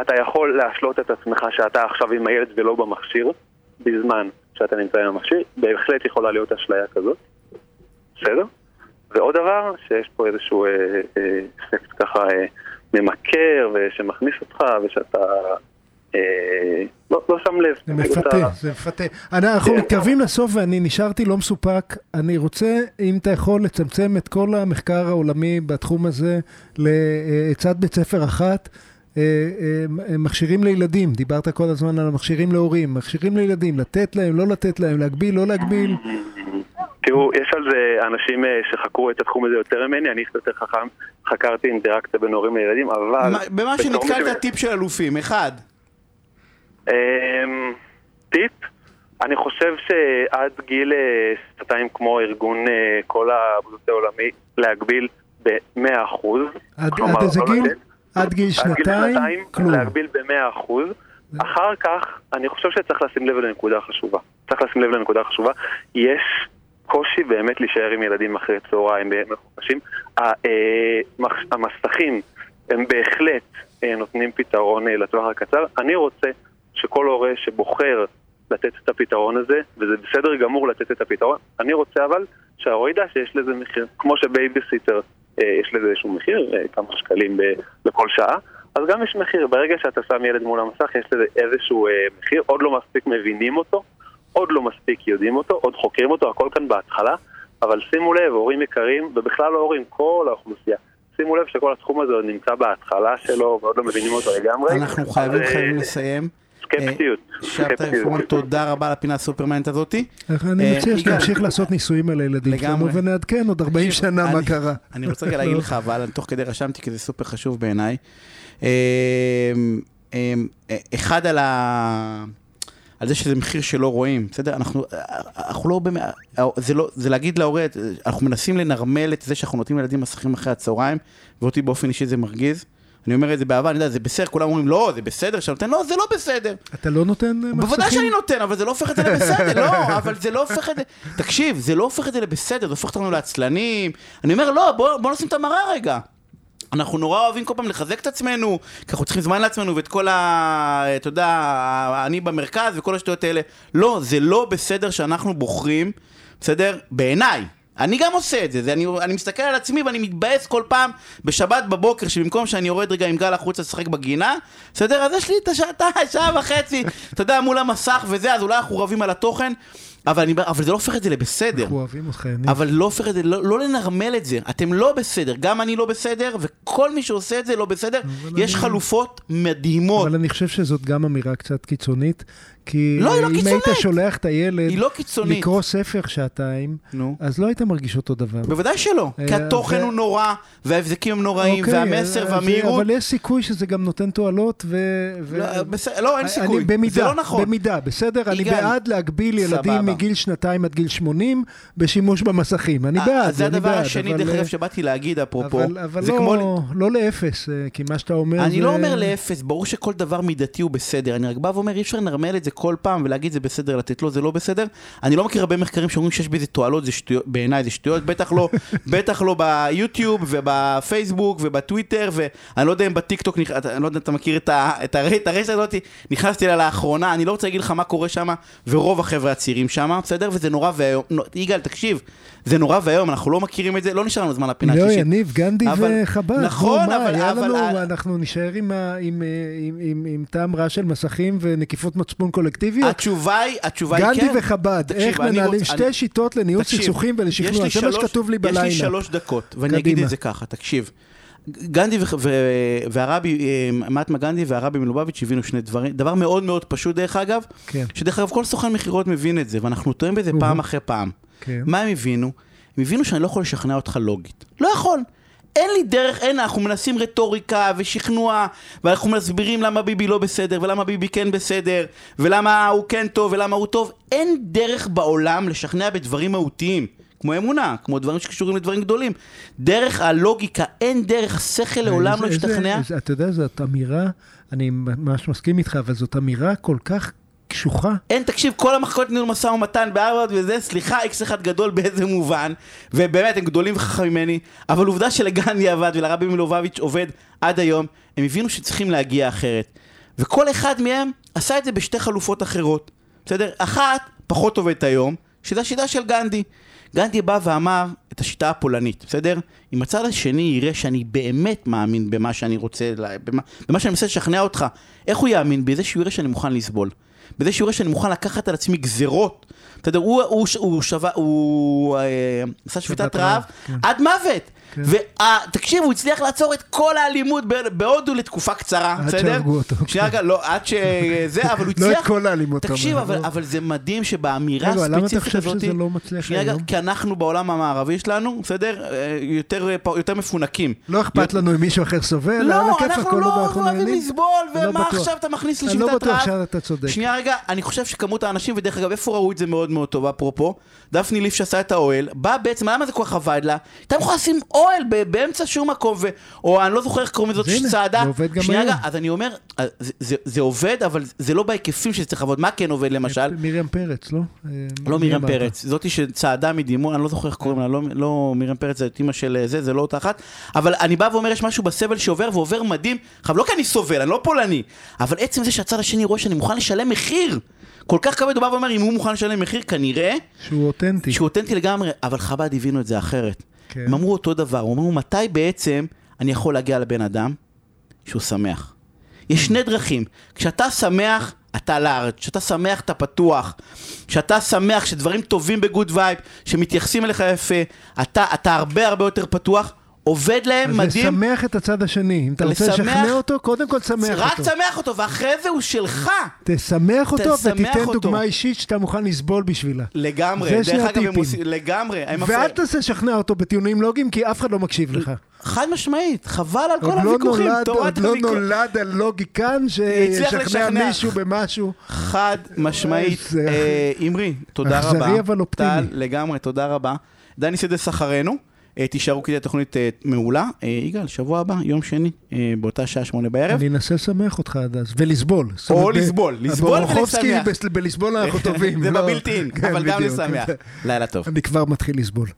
אתה יכול להשלות את עצמך שאתה עכשיו עם הילד ולא במכשיר, בזמן שאתה נמצא עם המכשיר, בהחלט יכולה להיות אשליה כזאת, בסדר? ועוד דבר, שיש פה איזשהו אה, אה, אפקט ככה אה, ממכר ושמכניס אותך ושאתה אה, לא, לא שם לב. זה מפתה, זה מפתה. אנחנו כן. מתקרבים לסוף ואני נשארתי לא מסופק. אני רוצה, אם אתה יכול, לצמצם את כל המחקר העולמי בתחום הזה לעצת בית ספר אחת. אה, אה, מכשירים לילדים, דיברת כל הזמן על המכשירים להורים, מכשירים לילדים, לתת להם, לא לתת להם, להגביל, לא להגביל. תראו, יש על זה אנשים שחקרו את התחום הזה יותר ממני, אני יותר חכם, חקרתי אינטראקציה בין הורים לילדים, אבל... במה שנתקלת טיפ של אלופים, אחד. אמ, טיפ, אני חושב שעד גיל אה, שנתיים כמו ארגון אה, כל הבריאות העולמי להגביל ב-100%. עד איזה לא גיל? עד גיל שנתיים? כלום. להגביל ב-100%. אחר כך, אני חושב שצריך לשים לב לנקודה חשובה. צריך לשים לב לנקודה חשובה. יש קושי באמת להישאר עם ילדים אחרי צהריים מחופשים. אה, המסכים הם בהחלט נותנים פתרון לטווח הקצר. אני רוצה שכל הורה שבוחר לתת את הפתרון הזה, וזה בסדר גמור לתת את הפתרון, אני רוצה אבל שההורה ידע שיש לזה מחיר, כמו שבייביסיטר אה, יש לזה איזשהו מחיר, אה, כמה שקלים לכל שעה, אז גם יש מחיר, ברגע שאתה שם ילד מול המסך יש לזה איזשהו אה, מחיר, עוד לא מספיק מבינים אותו, עוד לא מספיק יודעים אותו, עוד חוקרים אותו, הכל כאן בהתחלה, אבל שימו לב, הורים יקרים, ובכלל לא הורים, כל האוכלוסייה, שימו לב שכל התחום הזה עוד נמצא בהתחלה שלו ועוד לא מבינים אותו לגמרי. אנחנו חייבים, חייבים לסיים. סקפטיות. שבתאי פורמן, תודה רבה על הפינה הסופר מעניינת הזאתי. אני מציע שנמשיך לעשות ניסויים על הילדים שלנו ונעדכן עוד 40 שנה מה קרה. אני רוצה רגע להגיד לך, אבל תוך כדי רשמתי כי זה סופר חשוב בעיניי. אחד על ה... על זה שזה מחיר שלא רואים, בסדר? אנחנו, אנחנו לא באמת, זה, לא, זה להגיד להורה, אנחנו מנסים לנרמל את זה שאנחנו נותנים לילדים מסכים אחרי הצהריים, ואותי באופן אישי זה מרגיז. אני אומר את זה באהבה, אני יודע, זה בסדר, כולם אומרים, לא, זה בסדר שאתה נותן, לא, זה לא בסדר. אתה לא נותן מסכים? בוודאי שאני נותן, אבל זה לא הופך את זה לבסדר, לא, אבל זה לא הופך את זה, תקשיב, זה לא הופך את זה לבסדר, זה הופך אותנו לעצלנים. אני אומר, לא, בוא, בוא נשים את המראה רגע. אנחנו נורא אוהבים כל פעם לחזק את עצמנו, כי אנחנו צריכים זמן לעצמנו ואת כל ה... אתה יודע, אני במרכז וכל השטויות האלה. לא, זה לא בסדר שאנחנו בוחרים, בסדר? בעיניי, אני גם עושה את זה, זה אני, אני מסתכל על עצמי ואני מתבאס כל פעם בשבת בבוקר, שבמקום שאני יורד רגע עם גל החוצה לשחק בגינה, בסדר? אז יש לי את השעתיים, שעה וחצי, אתה יודע, מול המסך וזה, אז אולי אנחנו רבים על התוכן. אבל, אני, אבל זה לא הופך את זה לבסדר. אנחנו אוהבים אותך, יניב. אבל לא הופך את זה, לא, לא לנרמל את זה. אתם לא בסדר, גם אני לא בסדר, וכל מי שעושה את זה לא בסדר. יש אני... חלופות מדהימות. אבל אני חושב שזאת גם אמירה קצת קיצונית, כי לא, היא לא אם קיצונית. היית שולח את הילד לא קיצונית. לקרוא ספר שעתיים, נו. אז לא היית מרגיש אותו דבר. בוודאי שלא, אה, כי התוכן ו- הוא נורא, וההבזקים הם נוראים, אוקיי, והמסר והמהירות. אבל יש סיכוי שזה גם נותן תועלות, ו... ו- לא, בסדר, לא, אין אני סיכוי. במידה, זה לא נכון. במידה, בסדר? אני יגאל, בעד להגביל ילדים סבבה. מגיל שנתיים עד גיל 80 בשימוש במסכים. אני אה, בעד, זה אני הדבר השני, דרך אה, אגב, שבאתי להגיד, אפרופו. אבל, אבל זה לא, כמו... לא לאפס, אה, כי מה שאתה אומר אני זה... לא אומר לאפס, ברור שכל דבר מידתי הוא בסדר. אני רק בא ואומר, אי אפשר לנרמל את זה כל פעם ולהגיד זה בסדר, לתת לו זה לא בסדר. אני לא מכיר הרבה מחקרים שאומרים שיש בזה תועלות, זה שטויות, בעיניי זה שטויות, בטח לא, בטח לא ביוטיוב ובפייסבוק ובטוויטר, ואני לא יודע אם בטיקטוק, אני לא יודע אם אתה מכיר את ה- את הר- את הרשת הזאת, נכנסתי אליה לאחרונה, אני לא רוצה להגיד לך מה קורה שם, ורוב החבר'ה הצעירים שם, בסדר? וזה נורא ואיום. נו, יגאל, תקשיב, זה נורא ואיום, אנחנו לא מכירים את זה, לא נשאר לנו זמן לפינה לא, השלישית. יניב, גנדי אבל- וחב"ד. נכון, מה, אבל- היה אבל- לנו, אבל- אנחנו נישאר עם, עם, אה, עם, עם, עם טעם רע של מסכים ונקיפות מצפון קולקטיביות? התשובה היא, התשובה היא כן. גנדי וחב"ד, איך מנהלים רוצה- שתי אני- שיטות לניהול תקשיב, סכסוכים יש ולשכנוע, זה מה שכתוב לי יש בלילה. לי שלוש דקות, ואני קדימה. אגיד את זה ככה, תקשיב. גנדי ו- ו- והרבי, אה, מהטמה גנדי והרבי מלובביץ' הבינו שני דברים, דבר מאוד מאוד פשוט דרך אגב, כן. שדרך אגב כל סוכן מכירות מבין את זה, ואנחנו טועים בזה. פעם אחרי פעם. כן. מה הם הבינו? הם הבינו שאני לא יכול לשכנע אותך לוגית. לא יכול. אין לי דרך, אין, אנחנו מנסים רטוריקה ושכנוע, ואנחנו מסבירים למה ביבי לא בסדר, ולמה ביבי כן בסדר, ולמה הוא כן טוב, ולמה הוא טוב. אין דרך בעולם לשכנע בדברים מהותיים, כמו אמונה, כמו דברים שקשורים לדברים גדולים. דרך הלוגיקה, אין דרך, השכל לעולם לא. איזה- אתה יודע, זאת אמירה, אני ממש מסכים איתך, אבל זאת אמירה כל כך קשוחה. אין, תקשיב, כל המחלקות ניהול משא ומתן בהרווארד וזה, סליחה, איקס אחד גדול באיזה מובן, ובאמת, הם גדולים וחכמים ממני, אבל עובדה שלגנדי עבד ולרבי מלובביץ' עובד עד היום, הם הבינו שצריכים להגיע אחרת. וכל אחד מהם עשה את זה בשתי חלופות אחרות, בסדר? אחת, פחות עובדת היום, שזה השיטה של גנדי. גנדי בא ואמר את השיטה הפולנית, בסדר? אם הצד השני יראה שאני באמת מאמין במה שאני רוצה, במה, במה שאני מנסה לשכנע אותך, איך הוא יאמין? בזה שהוא יראה שאני מוכן לסבול. בזה שהוא יראה שאני מוכן לקחת על עצמי גזרות. בסדר, הוא, הוא, הוא, שווה, הוא אה, עשה שביתת רעב כן. עד מוות. כן. ותקשיב, הוא הצליח לעצור את כל האלימות בהודו לתקופה קצרה, עד בסדר? שהרגו אותו. שנייה רגע, לא, עד שזה, אבל הוא לא הצליח... את כל האלימות, תקשיב, אבל, לא. אבל זה מדהים שבאמירה רגע, למה אתה הספציפית חושב הזאת... שזה לא מצליח היום? כי אנחנו בעולם המערבי שלנו, בסדר? אה, יותר, אה, יותר מפונקים. לא אכפת לנו אם מישהו אחר סובל, על לא, הכיף אנחנו הכל לא ואנחנו אוהבים. לסבול, לא ומה. עכשיו אתה מכניס לי אני לא בטוח רעב? שאתה צודק. שנייה רגע, אני חושב שכמות האנשים, ודרך אגב, איפה ראו את זה מאוד מאוד טוב, אפרופו? דפני ליף שעשה את האוהל, בא בעצם, למה זה כל כך עבד לה? הייתה יכולה לשים אוהל באמצע שום מקום, ו... או אני לא זוכר איך קוראים לזאת אז הנה, צעדה. זה עובד גם היום. אז אני אומר, אה, זה, זה, עובד, אבל זה לא בהיקפים שזה צריך לעבוד. מה כן עובד למשל? מרים פרץ, לא? אה, לא מרים? פרץ, זאתי שצעדה מדימונה, אני לא זוכר איך קוראים לה, לא, לא מרים פרץ, זאת אימא של אה, זה, זה לא אותה אחת, אבל אני בא ואומר, יש משהו בסבל שעובר ועובר מדהים, עכשיו לא כי אני סובל, אני לא פולני, אבל עצם זה שהצד השני רואה שאני מוכן לשלם מחיר, כל כך כבד, הוא בא ואומר, אם הוא מוכן לשלם מחיר, כנראה שהוא אותנטי. שהוא אותנטי לגמרי, אבל חב"ד הבינו את זה אחרת. כן. הם אמרו אותו דבר, הם אמרו, מתי בעצם אני יכול להגיע לבן אדם שהוא שמח? יש שני דרכים, כשאתה שמח, אתה לארץ, כשאתה שמח, אתה פתוח, כשאתה שמח, כשדברים טובים ב good vibe, שמתייחסים אליך יפה, אתה, אתה הרבה הרבה יותר פתוח, עובד להם אז מדהים, לשמח את הצד השני. אם אתה רוצה לשמח- לשכנע אותו, קודם כל תשמח רק אותו. תשמח אותו, ואחרי זה הוא שלך. תשמח אותו תשמח ותיתן אותו. דוגמה אישית שאתה מוכן לסבול בשבילה. לגמרי, זה שני הטיפים. עושים, לגמרי, ואל. תנסה לשכנע אותו בטיעונים לוגיים, כי אף אחד לא מקשיב לך. חד משמעית, חבל על כל לא הוויכוחים, תורת עוד לא. נולד הלוגיקן הצליח שישכנע. מישהו במשהו. חד משמעית. איזה אה, אמרי, תודה אכזרי, רבה. אבל אופטימי. לגמרי, תודה רבה. דני סדר שכרנו. אה, תישארו כי התוכנית אה, מעולה. אה, יגאל, שבוע הבא, יום שני, באותה שעה שמונה בערב. אני אנסה לשמח אותך עד אז, ולסבול. או לסבול, לסבול ולשמח. בלסבול אנחנו טובים. זה לא- בבלתי אין, כן, אבל גם. לשמח. לילה טוב. אני כבר מתחיל לסבול.